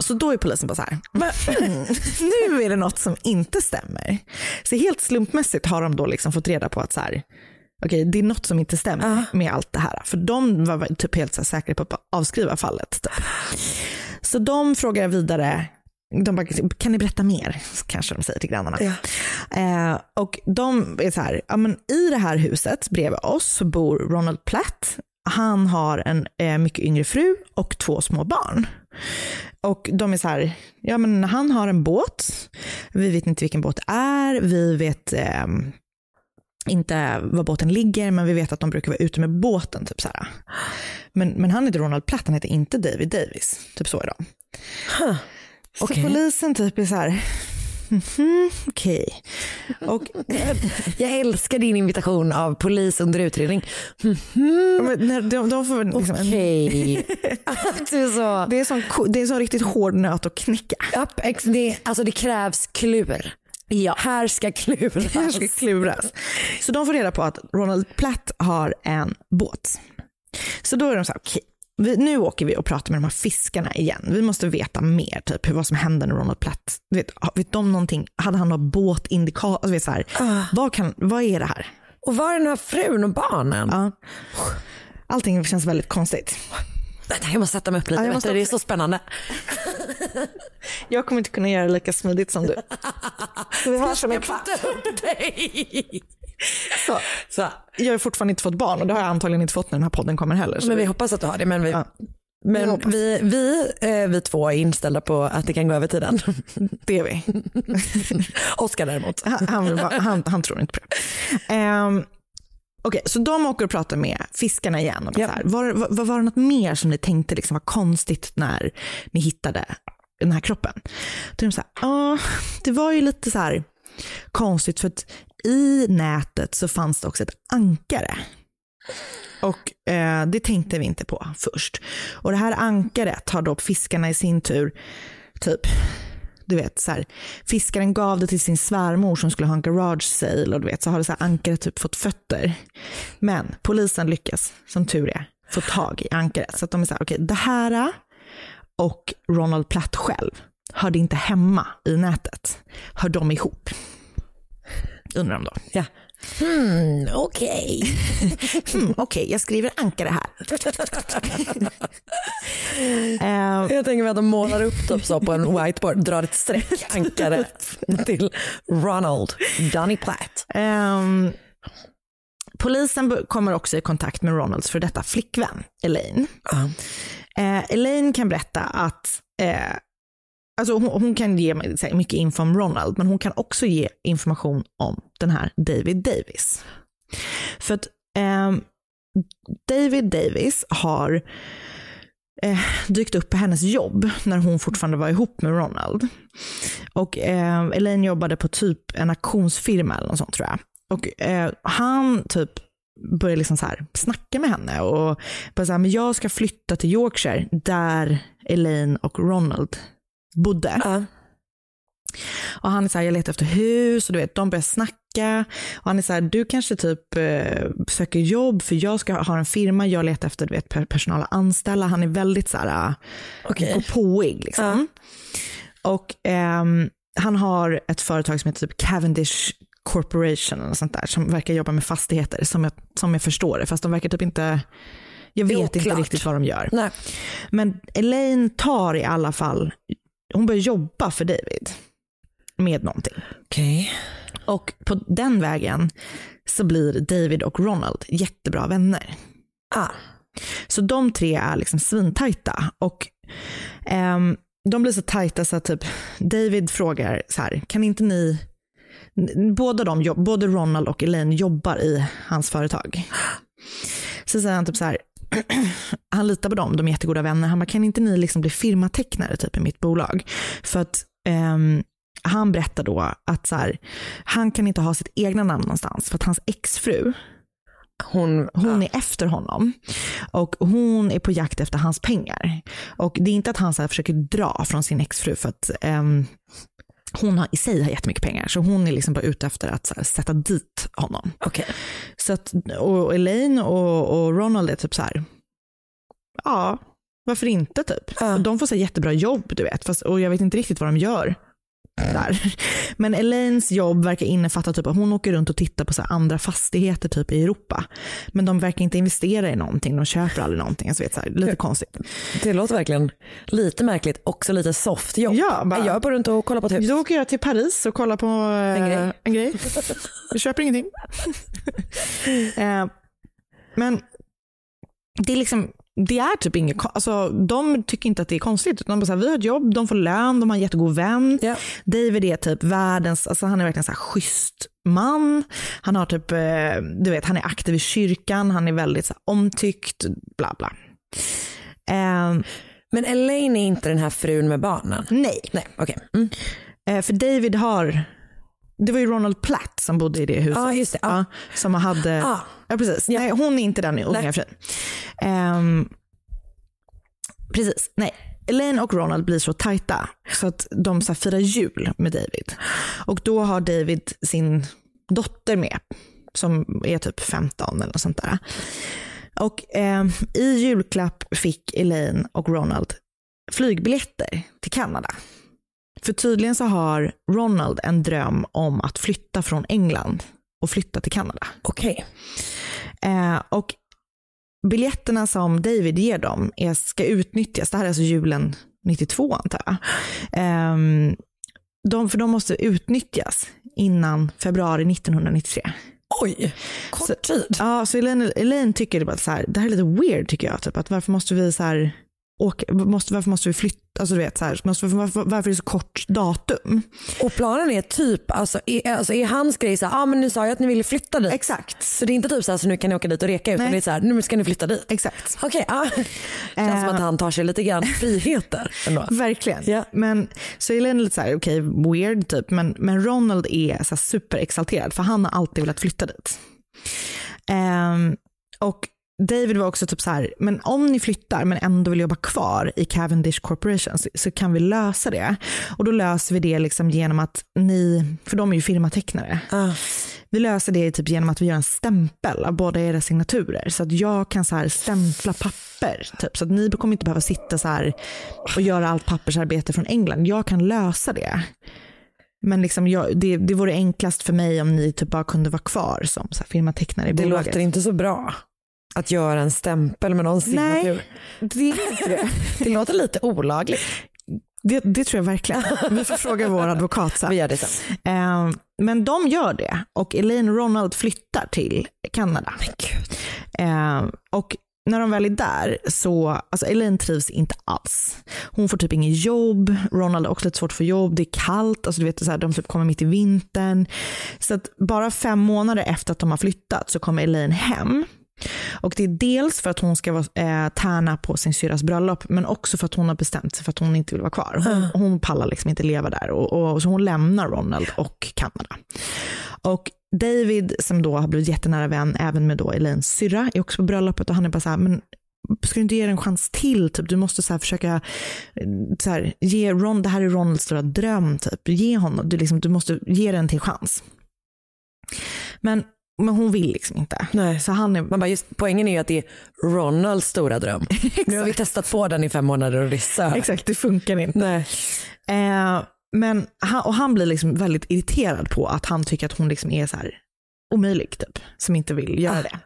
Så då är polisen bara så här, nu är det något som inte stämmer. Så helt slumpmässigt har de då liksom fått reda på att så här, okej, det är något som inte stämmer med allt det här. För de var typ helt så säkra på att avskriva fallet. Typ. Så de frågar vidare, de bara, kan ni berätta mer? Kanske de säger till grannarna. Eh, och de är så här, ja, men i det här huset bredvid oss bor Ronald Platt. Han har en eh, mycket yngre fru och två små barn. Och de är så här, ja men han har en båt, vi vet inte vilken båt det är, vi vet ehm, inte var båten ligger, men vi vet att de brukar vara ute med båten. Typ så här. Men, men han heter Ronald Platt, han heter inte David Davis. Typ så är de. Så okej. polisen typ är så här, mhm, okej. Och Jag älskar din invitation av polis under utredning. men när de, de får liksom Okej. Så... det är sån det är så riktigt hård nöt att knäcka. Japp, ex- det, alltså det krävs klur. Ja. Här ska kluras. Här ska kluras. Så de får reda på att Ronald Platt har en båt. Så då är de så här, okej, vi, nu åker vi och pratar med de här fiskarna igen. Vi måste veta mer, typ vad som hände när Ronald Platt, vet, vet de någonting, hade han någon båtindikator, alltså, vet, så här, vad, kan, vad är det här? Och var är den här frun och barnen? Ja. Allting känns väldigt konstigt. Vänta, jag måste sätta mig upp lite. Ja, jag måste det är så spännande. Jag kommer inte kunna göra det lika smidigt som du. Så vi har som en kvart. dig. Så. Så. Jag har fortfarande inte fått barn och det har jag antagligen inte fått när den här podden kommer heller. Men vi vi- hoppas att du har det. Men vi, Ja. men vi, vi, eh, vi två är inställda på att det kan gå över tiden. det är vi. Oskar däremot. Han, han, han, han tror inte på det. Um, Okej, så de åker och pratar med fiskarna igen. Och här, var, var, var det något mer som ni tänkte liksom var konstigt när ni hittade den här kroppen? Då är de så här, ja, det var ju lite så här konstigt för att i nätet så fanns det också ett ankare. Och eh, det tänkte vi inte på först. Och det här ankaret har då fiskarna i sin tur typ du vet så här, fiskaren gav det till sin svärmor som skulle ha en garage sale och du vet så har det så här ankaret typ fått fötter. Men polisen lyckas, som tur är, få tag i ankaret. Så att de är så här, okej det här äh, och Ronald Platt själv hörde inte hemma i nätet. Hör de ihop? Undrar de då. Ja. Hmm, Okej. Hmm, okej, jag skriver ankare här. Eh, Jag tänker mig att de målar upp typ så på en whiteboard, drar ett streck, ankare till Ronald Donny Platt. Ehm, polisen kommer också i kontakt med Ronalds för detta flickvän, Elaine. Eh, Elaine kan berätta att eh, alltså hon, hon kan ge här mycket info om Ronald, men hon kan också ge information om den här David Davis. För att eh, David Davis har eh, dykt upp på hennes jobb när hon fortfarande var ihop med Ronald. Och eh, Elaine jobbade på typ en auktionsfirma eller något sånt tror jag. Och eh, han typ börjar liksom så här snacka med henne och bara så här, men jag ska flytta till Yorkshire där Elaine och Ronald bodde. Och han är så här, jag letar efter hus och du vet, de börjar snacka. Och han är så här, du kanske typ eh, söker jobb för jag ska ha en firma, jag letar efter du vet, per- personal att anställa. Han är väldigt så här, uh, Okej. påig liksom. Och ehm, han har ett företag som heter typ Cavendish Corporation eller sånt där som verkar jobba med fastigheter som jag, som jag förstår det. Fast de verkar typ inte, jag vet inte oklart. riktigt vad de gör. Nej. Men Elaine tar i alla fall, hon börjar jobba för David med någonting. Okej. Och på den vägen så blir David och Ronald jättebra vänner. Ah. Så de tre är liksom svintajta. Och ehm, de blir så tajta så att typ David frågar så här, kan inte ni, båda de, både Ronald och Elaine jobbar i hans företag. Så säger han typ så här, han litar på dem, de är jättegoda vänner. Han bara, kan inte ni liksom bli firmatecknare typ i mitt bolag? För att ehm, han berättar då att så här, han kan inte ha sitt egna namn någonstans för att hans exfru, hon, hon är efter honom och hon är på jakt efter hans pengar. Och det är inte att han så försöker dra från sin exfru för att ehm, hon har, i sig har jättemycket pengar så hon är liksom bara ute efter att här, sätta dit honom. Okay. Så att, och Elaine och, och Ronald är typ så här, ja, varför inte typ? De får så jättebra jobb du vet, fast, och jag vet inte riktigt vad de gör. Där. Men Elaines jobb verkar innefatta typ att hon åker runt och tittar på så andra fastigheter typ i Europa. Men de verkar inte investera i någonting, de köper aldrig någonting. Alltså, vet, så här, lite konstigt. Det låter verkligen lite märkligt, också lite soft jobb. Ja, bara- jag bara runt och kollar på ett hus. Då åker jag till Paris och kollar på eh, En grej. En grej. Jag köper ingenting. eh, men det är liksom, det är typ inget, alltså de tycker inte att det är konstigt. De bara så här, vi har ett jobb, de får lön, de har en jättegod vän. David är typ världens, alltså han är verkligen så här schysst man. Han har typ, eh, du vet, han är aktiv i kyrkan, han är väldigt så här, omtyckt, bla bla. Eh, Men Elaine är inte den här frun med barnen? Nej. Nej, okej. Eh, för David har, det var ju Ronald Platt som bodde i det huset. Just det. Ja, som hade, ja precis. Nej, hon är inte den unga frun. Ehm, precis, nej. Elaine och Ronald blir så tajta så att de så här firar jul med David. Och då har David sin dotter med som är typ 15 eller något sånt där. Och ehm, i julklapp fick Elaine och Ronald flygbiljetter till Kanada. För tydligen så har Ronald en dröm om att flytta från England och flytta till Kanada. Okej. Eh, och biljetterna som David ger dem är, ska utnyttjas, det här är alltså julen 92 antar jag. Ehm, de, för de måste utnyttjas innan februari 1993. Oj, kort tid. Ja, så Elaine, Elaine tycker bara så här, det här är lite weird tycker jag. Typ, att varför måste vi så här, åka, måste, varför måste vi flytta, alltså du vet så här, måste, varför, varför är det så kort datum? Och planen är typ, alltså är, alltså är hans grej så här, ah, men ni sa ju att ni ville flytta dit. Exakt. Så det är inte typ så här, så nu kan ni åka dit och reka utan Nej. det är så här, nu ska ni flytta dit. Exakt. Okej, ah. Känns som att han tar sig lite grann friheter ändå. Verkligen. Men, så Elaine är lite så här, okej, weird typ, men, men Ronald är så superexalterad för han har alltid velat flytta dit. Ehm, och David var också typ så här, men om ni flyttar men ändå vill jobba kvar i Cavendish Corporation så, så kan vi lösa det. Och då löser vi det liksom genom att ni, för de är ju firmatecknare. Vi löser det typ genom att vi gör en stämpel av båda era signaturer. Så att jag kan så här stämpla papper. Typ, så att ni kommer inte behöva sitta så här och göra allt pappersarbete från England. Jag kan lösa det. Men liksom jag, det, det vore enklast för mig om ni typ bara kunde vara kvar som så här firmatecknare i Det bolaget. låter inte så bra att göra en stämpel med någon signatur. Nej, det är inte det. Det låter lite olagligt. Det, det tror jag verkligen. Vi får fråga vår advokat sen. Vi gör det sen. Eh, men de gör det och Elaine Ronald flyttar till Kanada. Eh, och när de väl är där så, alltså Elaine trivs inte alls. Hon får typ inget jobb, Ronald har också lite svårt att få jobb, det är kallt, alltså du vet, så här, de typ kommer mitt i vintern. Så att bara fem månader efter att de har flyttat så kommer Elaine hem. Och det är dels för att hon ska vara, eh, tärna på sin syrras bröllop, men också för att hon har bestämt sig för att hon inte vill vara kvar. Hon, hon pallar liksom inte leva där. Och, och, så hon lämnar Ronald och Kanada. Och David som då har blivit jättenära vän även med då Elaines syrra är också på bröllopet och han är bara så här, men ska du inte ge det en chans till? Typ, du måste så försöka eh, så här, ge Ron, det här är Ronalds stora dröm, typ. ge honom, du, liksom, du måste ge den till chans. Men, men hon vill liksom inte. Nej. Så han är, Man bara, just, poängen är ju att det är Ronalds stora dröm. nu har vi testat på den i fem månader och det. Exakt, det funkar inte. Nej. Eh, men han, och han blir liksom väldigt irriterad på att han tycker att hon liksom är så här omöjlig, typ, som inte vill göra det.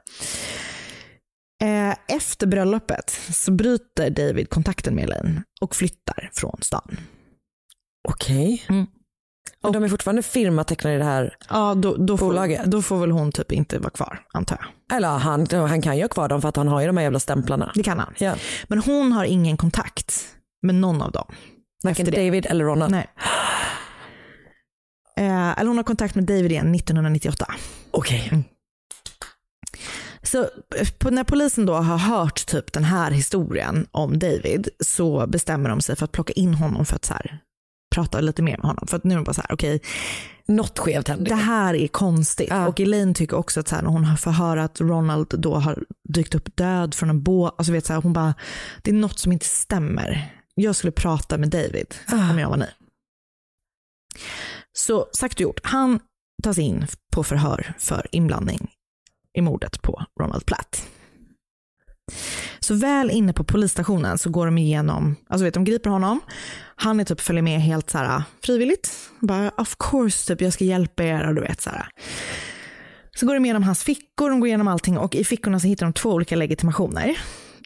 Eh, efter bröllopet så bryter David kontakten med Elaine och flyttar från stan. Okej. Mm. Men de är fortfarande firmatecknare i det här Ja, då, då, bolaget? får, då får väl hon typ inte vara kvar, antar jag. Eller han, han kan ju ha kvar dem för att han har ju de här jävla stämplarna. Det kan han. Ja. Men hon har ingen kontakt med någon av dem. Varken. David eller Ronald. Nej. Eh, eller hon har kontakt med David igen 1998. Okej. Så eh, på, när polisen då har hört typ den här historien om David så bestämmer de sig för att plocka in honom för att så här, prata lite mer med honom. För att nu är de bara så här, okej, Något skevt händer. det här är konstigt. Ja. Och Elaine tycker också att så här, när hon får höra att Ronald då har dykt upp död från en båt, alltså vet så här, hon bara, det är något som inte stämmer. Jag skulle prata med David om jag var ni. Så sagt och gjort, han tas in på förhör för inblandning i mordet på Ronald Platt. Så väl inne på polisstationen så går de igenom, alltså vet de griper honom, han är typ följer med helt så här ah, frivilligt, bara of course typ jag ska hjälpa er och du vet så här. Så går de igenom hans fickor, de går igenom allting och i fickorna så hittar de två olika legitimationer.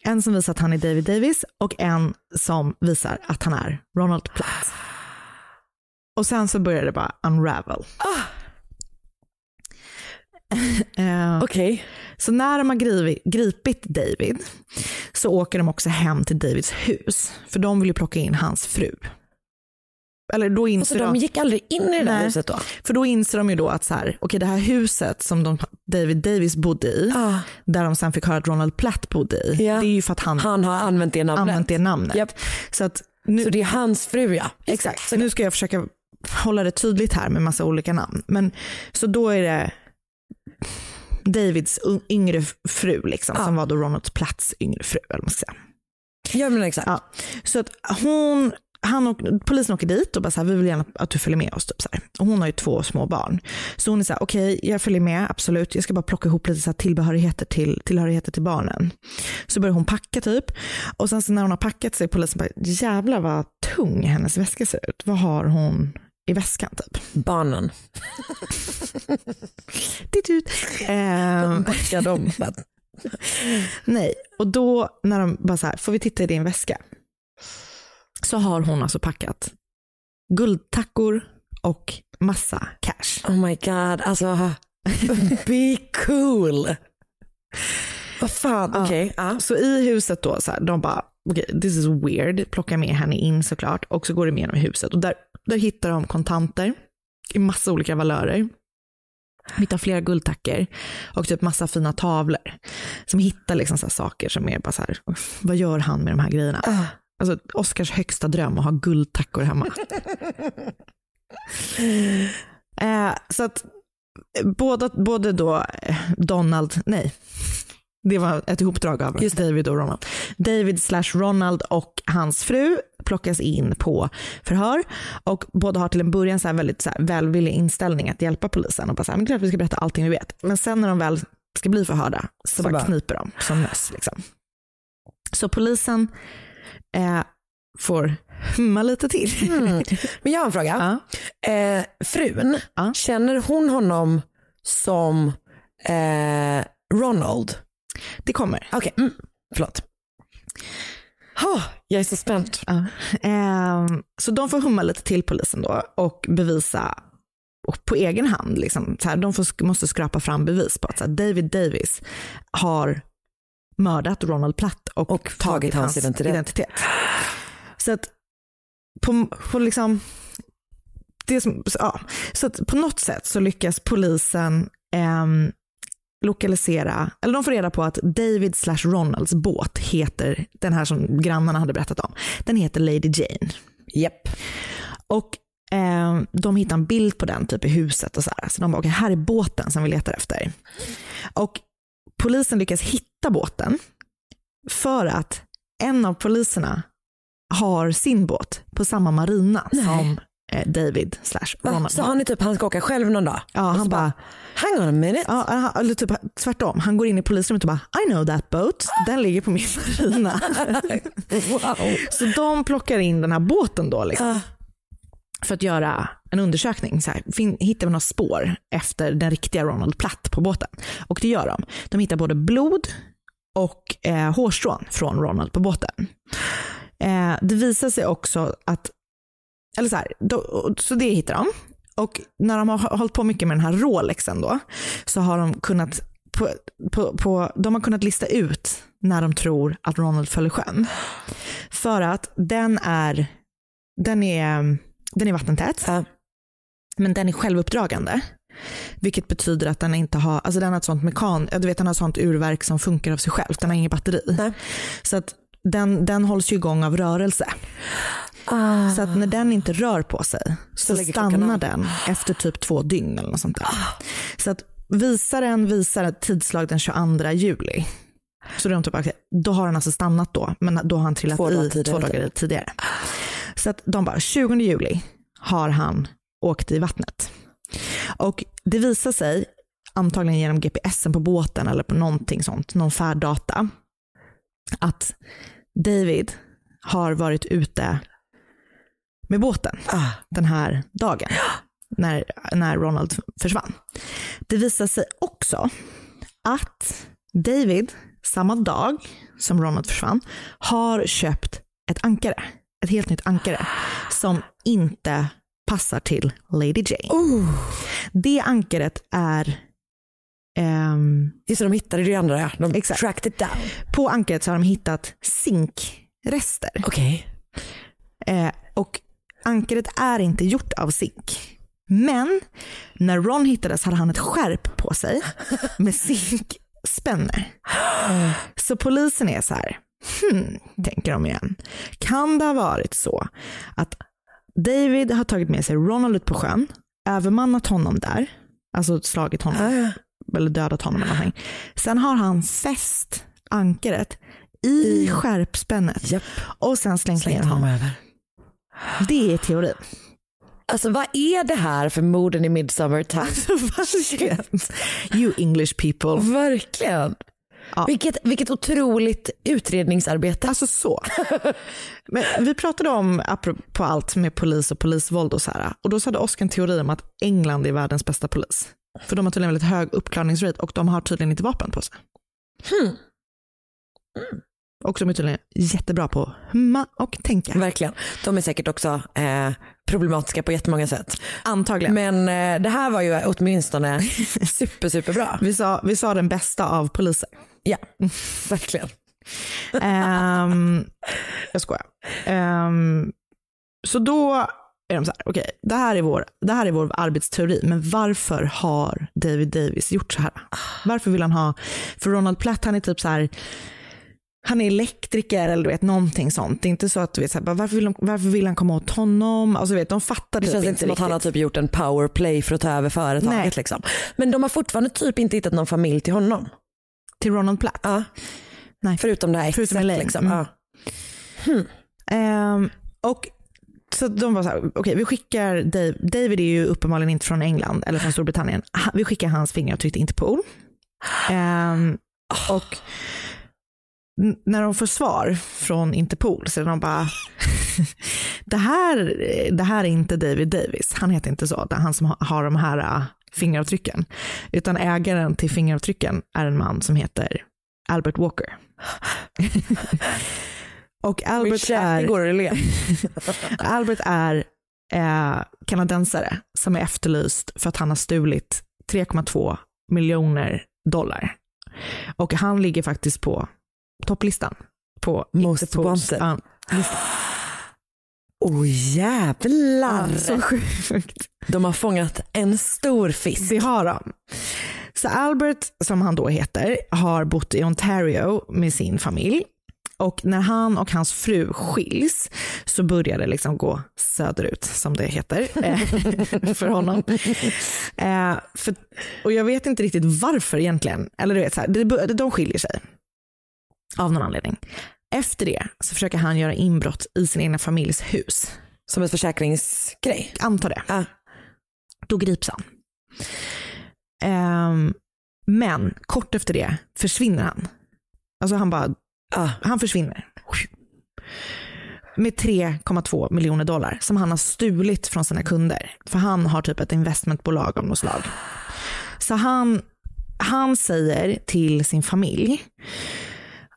En som visar att han är David Davis och en som visar att han är Ronald Platt. Och sen så börjar det bara unravel. Ah! Eh, Okej. så när de har grivit, gripit David så åker de också hem till Davids hus. För de vill ju plocka in hans fru. Eller då Så inser de de, gick aldrig in i det där huset då? för då inser de ju då att så här, okay, det här huset som de, David Davis bodde i, Ah, där de sen fick höra att Ronald Platt bodde i, Ja. det är ju för att han, han har använt det namnet. använt det namnet. Japp. Så att nu, Så det är hans fru ja. Exakt, så nu ska jag försöka hålla det tydligt här med massa olika namn. Men, så då är det Davids yngre fru, liksom, Ja. som var då Ronalds plats yngre fru. Eller man ska säga. Ja men exakt. Ja. Så att hon, han och, polisen åker dit och bara så här, vi vill gärna att du följer med oss. Typ så här. Och hon har ju två små barn. Så hon är så här, okej jag följer med, absolut. Jag ska bara plocka ihop lite så här tillbehörigheter, till, tillhörigheter till barnen. Så börjar hon packa typ. Och sen så när hon har packat så är polisen bara, jävlar vad tung hennes väska ser ut. Vad har hon i väskan typ? Barnen. Titt ut. Backa dem. nej, och då när de bara så här, får vi titta i din väska? Så har hon alltså packat guldtackor och massa cash. Oh my god, alltså be cool. Vad fan, okej. Ja. Så i huset då, så här, de bara, okej, this is weird, plockar med henne in såklart och så går de igenom huset och där, där hittar de kontanter i massa olika valörer. De hittar flera guldtackor och typ massa fina tavlor. Som hittar liksom så saker som är bara så här, vad gör han med de här grejerna? Ah. Alltså Oscars högsta dröm att ha guldtackor hemma. eh, så att eh, båda, både då eh, Donald, nej, det var ett ihopdrag av David och Ronald. David slash Ronald och hans fru plockas in på förhör och båda har till en början så här väldigt så här välvillig inställning att hjälpa polisen och bara så här, men klart vi ska berätta allting vi vet. Men sen när de väl ska bli förhörda så, Så bara, bara- kniper de som möss. Liksom. Så polisen eh, får humma lite till. Mm. Men jag har en fråga. Ja. Eh, frun, Ja. känner hon honom som eh, Ronald? Det kommer. Okej, mm. förlåt. Oh, jag är så spänd. Ja. Ehm, så de får humma lite till polisen då och bevisa och på egen hand. Liksom, så här, de får, måste skrapa fram bevis på att här, David Davis har mördat Ronald Platt och, Och tagit hans identitet. Så att på, på liksom, det som, så, ja, så att på något sätt så lyckas polisen ehm, lokalisera, eller de får reda på att David slash Ronalds båt heter, den här som grannarna hade berättat om, den heter Lady Jane. Japp. Och Eh, de hittar en bild på den typ i huset och så här. Så de bara, okej här är båten som vi letar efter. Och polisen lyckas hitta båten för att en av poliserna har sin båt på samma marina som eh, David slash? Ronald. Så han är typ, han ska åka själv någon dag? Ja, han bara, hang on a minute. Ja, han- eller typ tvärtom. Han går in i polisrummet och bara I know that boat. Den ligger på min marina. Så de plockar in den här båten då liksom, för att göra en undersökning. Så här, hittar vi några spår efter den riktiga Ronald Platt på båten? Och det gör de. De hittar både blod och eh, hårstrån från Ronald på båten. Eh, det visar sig också att, eller så här, då, så det hittar de. Och när de har hållit på mycket med den här Rolexen då, så har de kunnat på, på, på, de har kunnat lista ut när de tror att Ronald föll i sjön. För att den är, den är, den är vattentät, men den är självuppdragande. Vilket betyder att den inte har, alltså den har ett sånt mekan, ja, du vet den har sånt urverk som funkar av sig själv, den har inget batteri. Så att den, den hålls ju igång av rörelse. Så att när den inte rör på sig så, klockan stannar den efter typ två dygn eller något sånt där. Så att visaren visar ett tidslag den 22 juli. Så de typ, okej, då har den alltså stannat då, men då har han trillat Två i två dagar tidigare. Så att de bara, 20 juli har han åkt i vattnet. Och det visar sig, antagligen genom GPSen på båten eller på någonting sånt, någon färddata, att David har varit ute med båten den här dagen när, när Ronald försvann. Det visar sig också att David samma dag som Ronald försvann har köpt ett ankare, ett helt nytt ankare som inte passar till Lady Jane. Det ankaret är ehm, Just det, de hittade det andra, de Exakt. tracked it down. på ankaret så har de hittat zinkrester. Okej. Eh, och ankaret är inte gjort av zink. Men när Ron hittades hade han ett skärp på sig med zinkspänne. Så polisen är så här, hmm, tänker de igen. Kan det ha varit så att David har tagit med sig Ronald ut på sjön, övermannat honom där, alltså slagit honom eller dödat honom eller någonting. Sen har han fäst ankaret i skärpspännet Japp. och sen slängt ner honom. över. Det är teorin. Alltså vad är det här för morden i Midsummer Time? Verkligen. You English people. Verkligen. Ja. Vilket, vilket otroligt utredningsarbete. Alltså så. Men vi pratade om, apropå allt med polis och polisvåld och så här, och då hade Oskar en teori om att England är världens bästa polis. För de har tydligen väldigt hög uppklarningsrate och de har tydligen inte vapen på sig. Hmm. Och de är tydligen jättebra på att humma och tänka. Verkligen. De är säkert också eh, problematiska på jättemånga sätt. Antagligen. Men eh, det här var ju åtminstone super, superbra. Vi sa, vi sa den bästa av poliser. Ja, verkligen. Ehm, jag skojar. Ehm, så då är de så här, okej, det, här är vår, det här är vår arbetsteori, men varför har David Davis gjort så här? Varför vill han ha, för Ronald Platt han är typ så här, han är elektriker eller du vet någonting sånt. Det är inte så att du vet, så här, bara, varför, vill de, varför vill han komma åt honom? Alltså, vet, de fattar Det typ känns inte som att han har typ gjort en powerplay för att ta över företaget. Nej. Liksom. Men de har fortfarande typ inte hittat någon familj till honom. Till Ronald Platt? Ja. Nej. Förutom det här Förutom exet. Elaine. Liksom. Mm. Ja. Ehm, och så de var så här, okej vi skickar Dave, David är ju uppenbarligen inte från England eller från Storbritannien. Vi skickar hans fingeravtryck till Interpol. Ehm, och när de får svar från Interpol så är de bara, det här, det här är inte David Davis, han heter inte så, det är han som har- de här äh, fingeravtrycken. Utan ägaren till fingeravtrycken är en man som heter Albert Walker. och Albert är... går. Albert är eh, kanadensare som är efterlyst för att han har stulit 3,2 miljoner dollar. Och han ligger faktiskt på topplistan. På Most Interpols- wanted. ja, Åh oh, jävlar. Ja, så sjukt. De har fångat en stor fisk. Det har de. Så Albert, som han då heter, har bott i Ontario med sin familj. Och när han och hans fru skiljs så börjar det liksom gå söderut, som det heter, eh, för honom. Eh, för, och jag vet inte riktigt varför egentligen. Eller du vet, så här, de skiljer sig av någon anledning. Efter det så försöker han göra inbrott i sin egna familjs hus. Som ett försäkringsgrej? Antar det. Då grips han. Ehm, men kort efter det försvinner han. Alltså han bara, han försvinner. Med 3,2 miljoner dollar som han har stulit från sina kunder. För han har typ ett investmentbolag av något slag. Så han, han säger till sin familj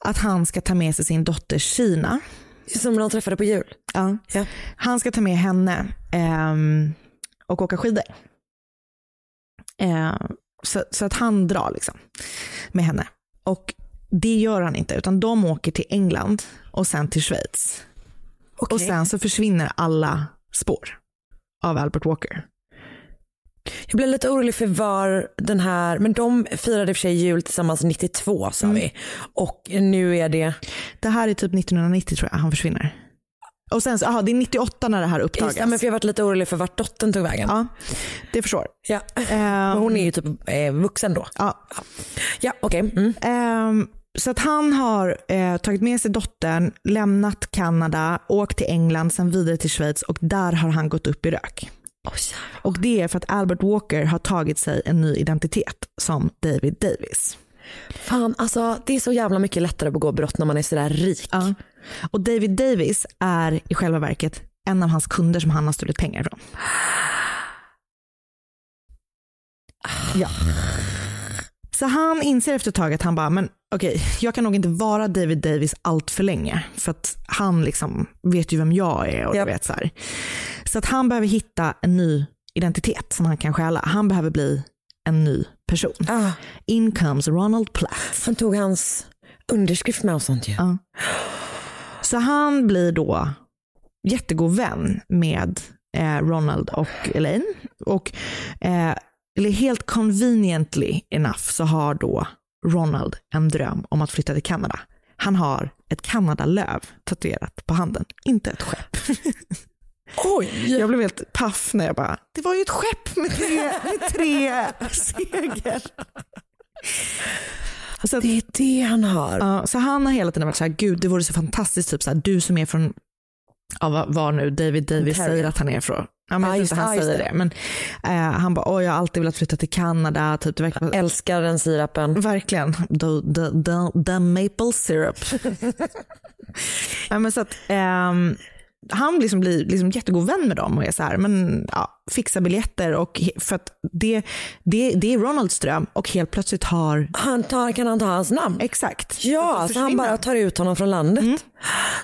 att han ska ta med sig sin dotter Kina. Som de träffade på jul? Ja. Han ska ta med henne ehm, och åka skidor. Eh, så, så att han drar liksom med henne. Och det gör han inte, utan de åker till England och sen till Schweiz. Och sen så försvinner alla spår av Albert Walker. Jag blev lite orolig för var den här, men de firade i och för sig jul tillsammans 92 sa vi. Och nu är det? Det här är typ 1990 tror jag han försvinner. Och sen aha, det är 98 när det här uppdagas. Just, det, men för jag har varit lite orolig för vart dottern tog vägen. Ja, det förstår. Ja. men hon är ju typ eh, vuxen då. Ja. Ja, okej. Mm. Ehm, så att han har eh, tagit med sig dottern, lämnat Kanada, åkt till England, sen vidare till Schweiz och där har han gått upp i rök. Och det är för att Albert Walker har tagit sig en ny identitet som David Davis. Fan, alltså det är så jävla mycket lättare att begå brott när man är sådär rik. Ja. Och David Davis är i själva verket en av hans kunder som han har stulit pengar från. Ja. Så han inser efter ett tag att han bara, men okej, jag kan nog inte vara David Davis allt för länge. För att han liksom vet ju vem jag är och du vet så här. Så att han behöver hitta en ny identitet som han kan stjäla. Han behöver bli en ny person. In comes Ronald Platt. Han tog hans underskrift med och sånt ju. Ja. Så han blir då jättegod vän med eh, Ronald och Elaine. Och eh, eller helt conveniently enough så har då Ronald en dröm om att flytta till Kanada. Han har ett Kanadalöv tatuerat på handen, inte ett skepp. Oj! Jag blev helt paff när jag bara, det var ju ett skepp med tre, med tre segel. Så det är det han har. Ja, så han har hela tiden varit så här, gud det vore så fantastiskt, typ så här, du som är från, ja, vad- var nu David Davis Ontario. säger att han är från. Ja, men tror just inte han det, ja, säger just det. Men eh, han bara, oj jag har alltid velat flytta till Kanada. Typ, det verkar... Älskar den sirapen. Verkligen. The, the, the, the maple syrup. ja, men så att, ehm, han liksom blir liksom jättegod vän med dem och är så här, men ja, fixar biljetter och för att det, det, det är Ronalds dröm och helt plötsligt har... Han tar, kan han ta hans namn? Exakt. Ja, så han bara tar ut honom från landet.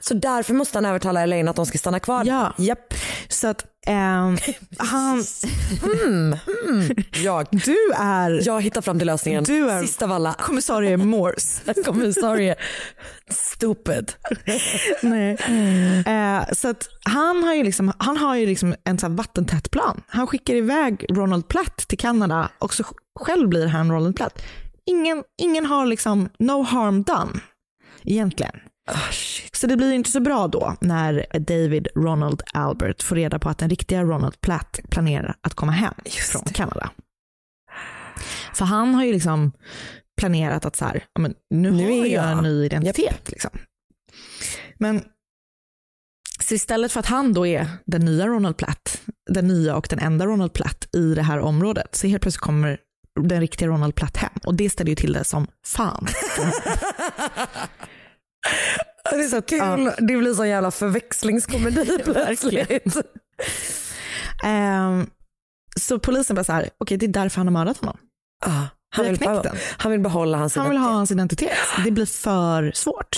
Så därför måste han övertala Elaine att de ska stanna kvar. Ja. Japp. Så att ehm, han... Mm, mm. Jag. Du är... Jag hittar fram till lösningen. Du är Sist av alla. kommissarie Morse. Kommissarie. Stupid. Nej. Eh, så han har ju liksom, han har ju liksom en så vattentät plan. Han skickar iväg Ronald Platt till Kanada och så själv blir han Ronald Platt. Ingen, ingen har liksom no harm done egentligen. Så det blir inte så bra då när David Ronald Albert får reda på att den riktiga Ronald Platt planerar att komma hem från Kanada. För han har ju liksom planerat att så här, men nu, Nu har jag- en ny identitet. Liksom. Men så istället för att han då är den nya Ronald Platt, den nya och den enda Ronald Platt i det här området, så helt plötsligt kommer den riktiga Ronald Platt hem. Och det ställer ju till det som fan. Det är så kul. Det blir så jävla förväxlingskomedi plötsligt. Ehm, så polisen bara så här, okej det är därför han har mördat honom. Ah, han, vill behålla, han vill behålla hans Han vill ha hans identitet. Det blir för svårt.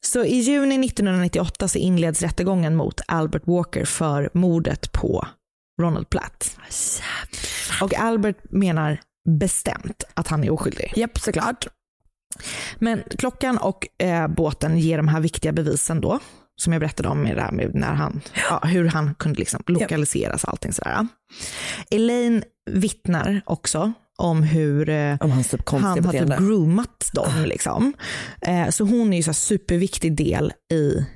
Så i juni 1998 så inleds rättegången mot Albert Walker för mordet på Ronald Platt. Och Albert menar bestämt att han är oskyldig. Japp, såklart. Men klockan och eh, båten ger de här viktiga bevisen då, som jag berättade om med det här med när han, ja, hur han kunde liksom lokaliseras och allting sådär. Elaine vittnar också om hur eh, Om hans typ han har typ groomat dem. Liksom. Eh, så hon är ju här superviktig del i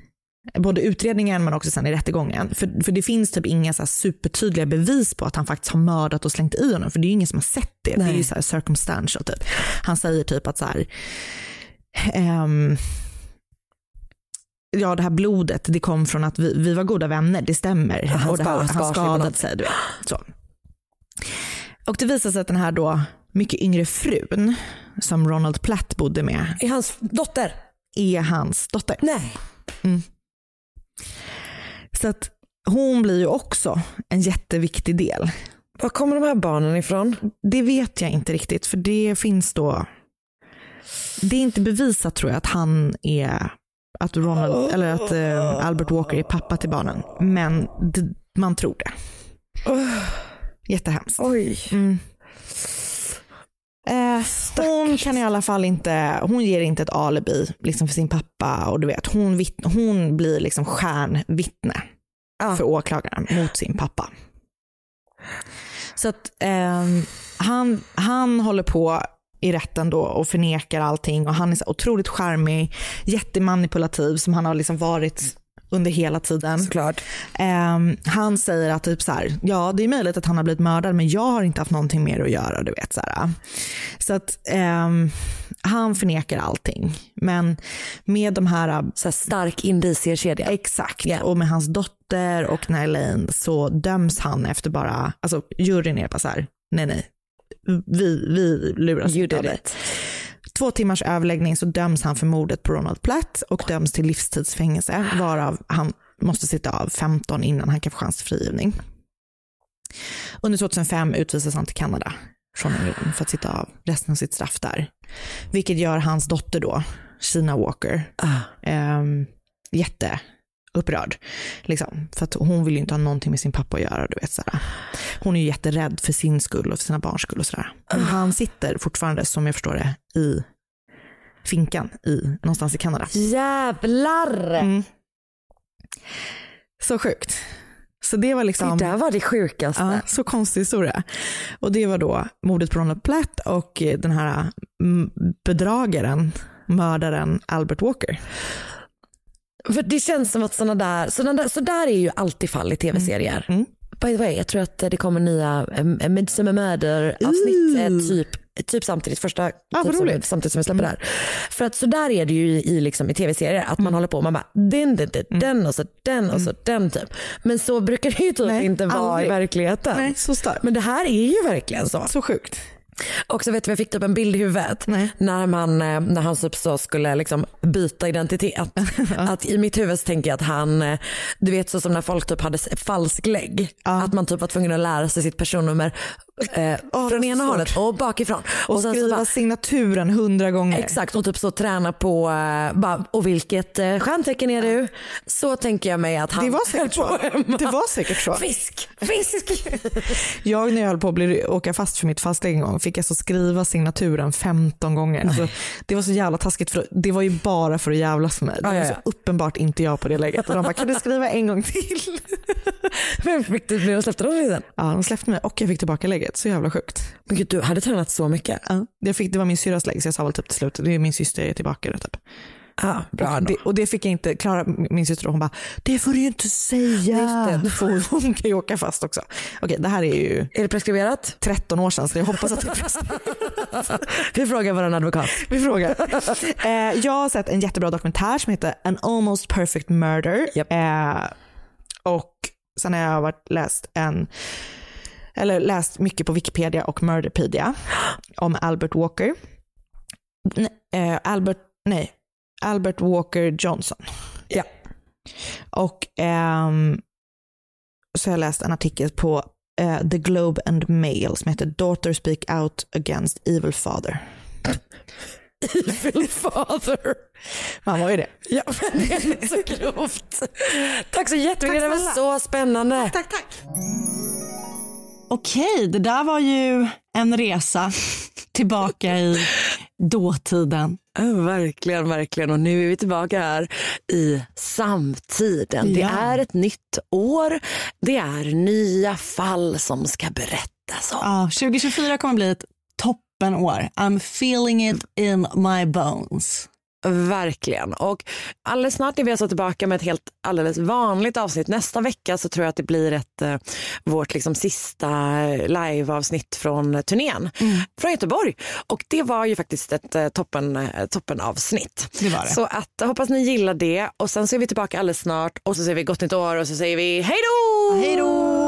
både utredningen men också sen i rättegången. För, för det finns typ inga så supertydliga bevis på att han faktiskt har mördat och slängt i honom. För det är ju ingen som har sett det. Det är ju så här circumstantial typ. Han säger typ att så här, ehm, ja det här blodet det kom från att vi, vi var goda vänner, det stämmer. han och det här, han på skadade sig. Du vet. Så. Och det visar sig att den här då mycket yngre frun som Ronald Platt bodde med Är hans dotter? är hans dotter. Nej. Mm. Så att hon blir ju också en jätteviktig del. Var kommer de här barnen ifrån? Det vet jag inte riktigt för det finns då det är inte bevisat tror jag att han är att Ronald eller att eh, Albert Walker är pappa till barnen. Men det, man tror det. Jättehemskt. Oj. Mm. Eh, hon kan i alla fall inte, hon ger inte ett alibi liksom för sin pappa och du vet, hon, vitt, hon blir liksom stjärnvittne för åklagaren mot sin pappa. Så att ehm, han, han håller på i rätten då och förnekar allting och han är så otroligt charmig, jättemanipulativ som han har liksom varit under hela tiden. Såklart. Ehm, han säger att typ så här, ja det är möjligt att han har blivit mördad men jag har inte haft någonting mer att göra. Du vet, så här. så att ehm, han förnekar allting. Men med de här... Så här stark indiciekedja. Exakt. Och med hans dotter och Nylane så döms han efter bara, alltså juryn är bara så här, nej nej, vi, vi luras You inte av dig. Två timmars överläggning så döms han för mordet på Ronald Platt och döms till livstidsfängelse varav han måste sitta av 15 innan han kan få chans till frigivning. Under 2005 utvisas han till Kanada från unionen för att sitta av resten av sitt straff där. Vilket gör hans dotter då, Sheena Walker, ehm, jätteupprörd. Liksom, för att hon vill ju inte ha någonting med sin pappa att göra. Du vet, sådär. Hon är ju jätterädd för sin skull och för sina barns skull. Och sådär. Men han sitter fortfarande, som jag förstår det, i finkan i, någonstans i Kanada. Jävlar! Mm. Så sjukt. Så det var liksom... Det där var det sjukaste. Ja, så konstig historia. Och det var då mordet på Ronald Platt och eh, den här mm, bedragaren, mördaren Albert Walker. För det känns som att sådana där, sådana där, så där är ju alltid fall i tv-serier. Mm. By the way, jag tror att det kommer nya um, Midsommar Murder avsnitt eh, typ, typ samtidigt, första Ah, typ som, samtidigt som vi släpper det här. För att så där är det ju i, i, liksom, i tv-serier, att man håller på man bara den, den, den, den och så den och så den typ. Men så brukar det ju typ Nej, inte vara i verkligheten. Nej, så starkt. Men det här är ju verkligen så. Så sjukt. Och så vet du, jag fick typ en bild i huvudet när, man, eh, när han typ så skulle liksom byta identitet. att I mitt huvud så tänker jag att han, eh, du vet så som när folk typ hade falsklägg. Att man typ var tvungen att lära sig sitt personnummer eh, från ena hållet och bakifrån. Och, så skriva bara- signaturen hundra gånger. Exakt och typ så träna på, eh, bara, och vilket eh, stjärntecken är du? Så tänker jag mig att han Det var säkert så. Det var säkert så. Fisk, fisk. Jag när jag höll på att bli, åka fast för mitt fastlägg en gång fick jag så skriva signaturen 15 gånger. Alltså, det var så jävla taskigt för det var ju bara för att jävlas med mig. Det var så uppenbart inte jag på det läget. Och de bara, kan du skriva en gång till? Men fick du, släppte de dig sen? Ja, de släppte mig och jag fick tillbaka lägget. Så jävla sjukt. Men gud, du hade tränat så mycket. Ja, jag fick, det var min syrras lägg så jag sa väl typ till slut, det är min syster jag är tillbaka nu typ. Ja, bra och, det, och det fick jag inte, Klara, min syster, hon bara, det får du ju inte säga. Det. Hon, hon kan ju åka fast också. Okej, det här är ju Är det preskriberat? 13 år sedan så jag hoppas att det är preskriberat. Vi frågar vår advokat. Vi frågar. Eh, jag har sett en jättebra dokumentär som heter An almost perfect murder. Eh, och sen har jag varit, läst en eller läst mycket på Wikipedia och Murderpedia om Albert Walker. Eh, Albert, nej, Albert Walker Johnson. Ja. Och ehm, så har jag läst en artikel på eh, The Globe and Mail som heter Daughter Speak Out Against Evil Father. Evil father. Man var ju det. Ja, men det är så grovt. Tack så jättemycket, det var så spännande. Tack, tack. Okej, det där var ju en resa tillbaka i dåtiden. Verkligen, verkligen. Och nu är vi tillbaka här i samtiden. Det Ja. är ett nytt år. Det är nya fall som ska berättas om. Ja, 2024 kommer bli ett toppenår. I'm feeling it in my bones. Verkligen. Och alldeles snart är vi alltså tillbaka med ett helt alldeles vanligt avsnitt. Nästa vecka så tror jag att det blir ett, eh, vårt liksom sista liveavsnitt från turnén från Göteborg. Och det var ju faktiskt ett eh, toppen, eh, toppenavsnitt. Det var det. Så att, hoppas ni gillar det. Och sen så är vi tillbaka alldeles snart och så säger vi gott nytt år och så säger vi hej då! Hej då!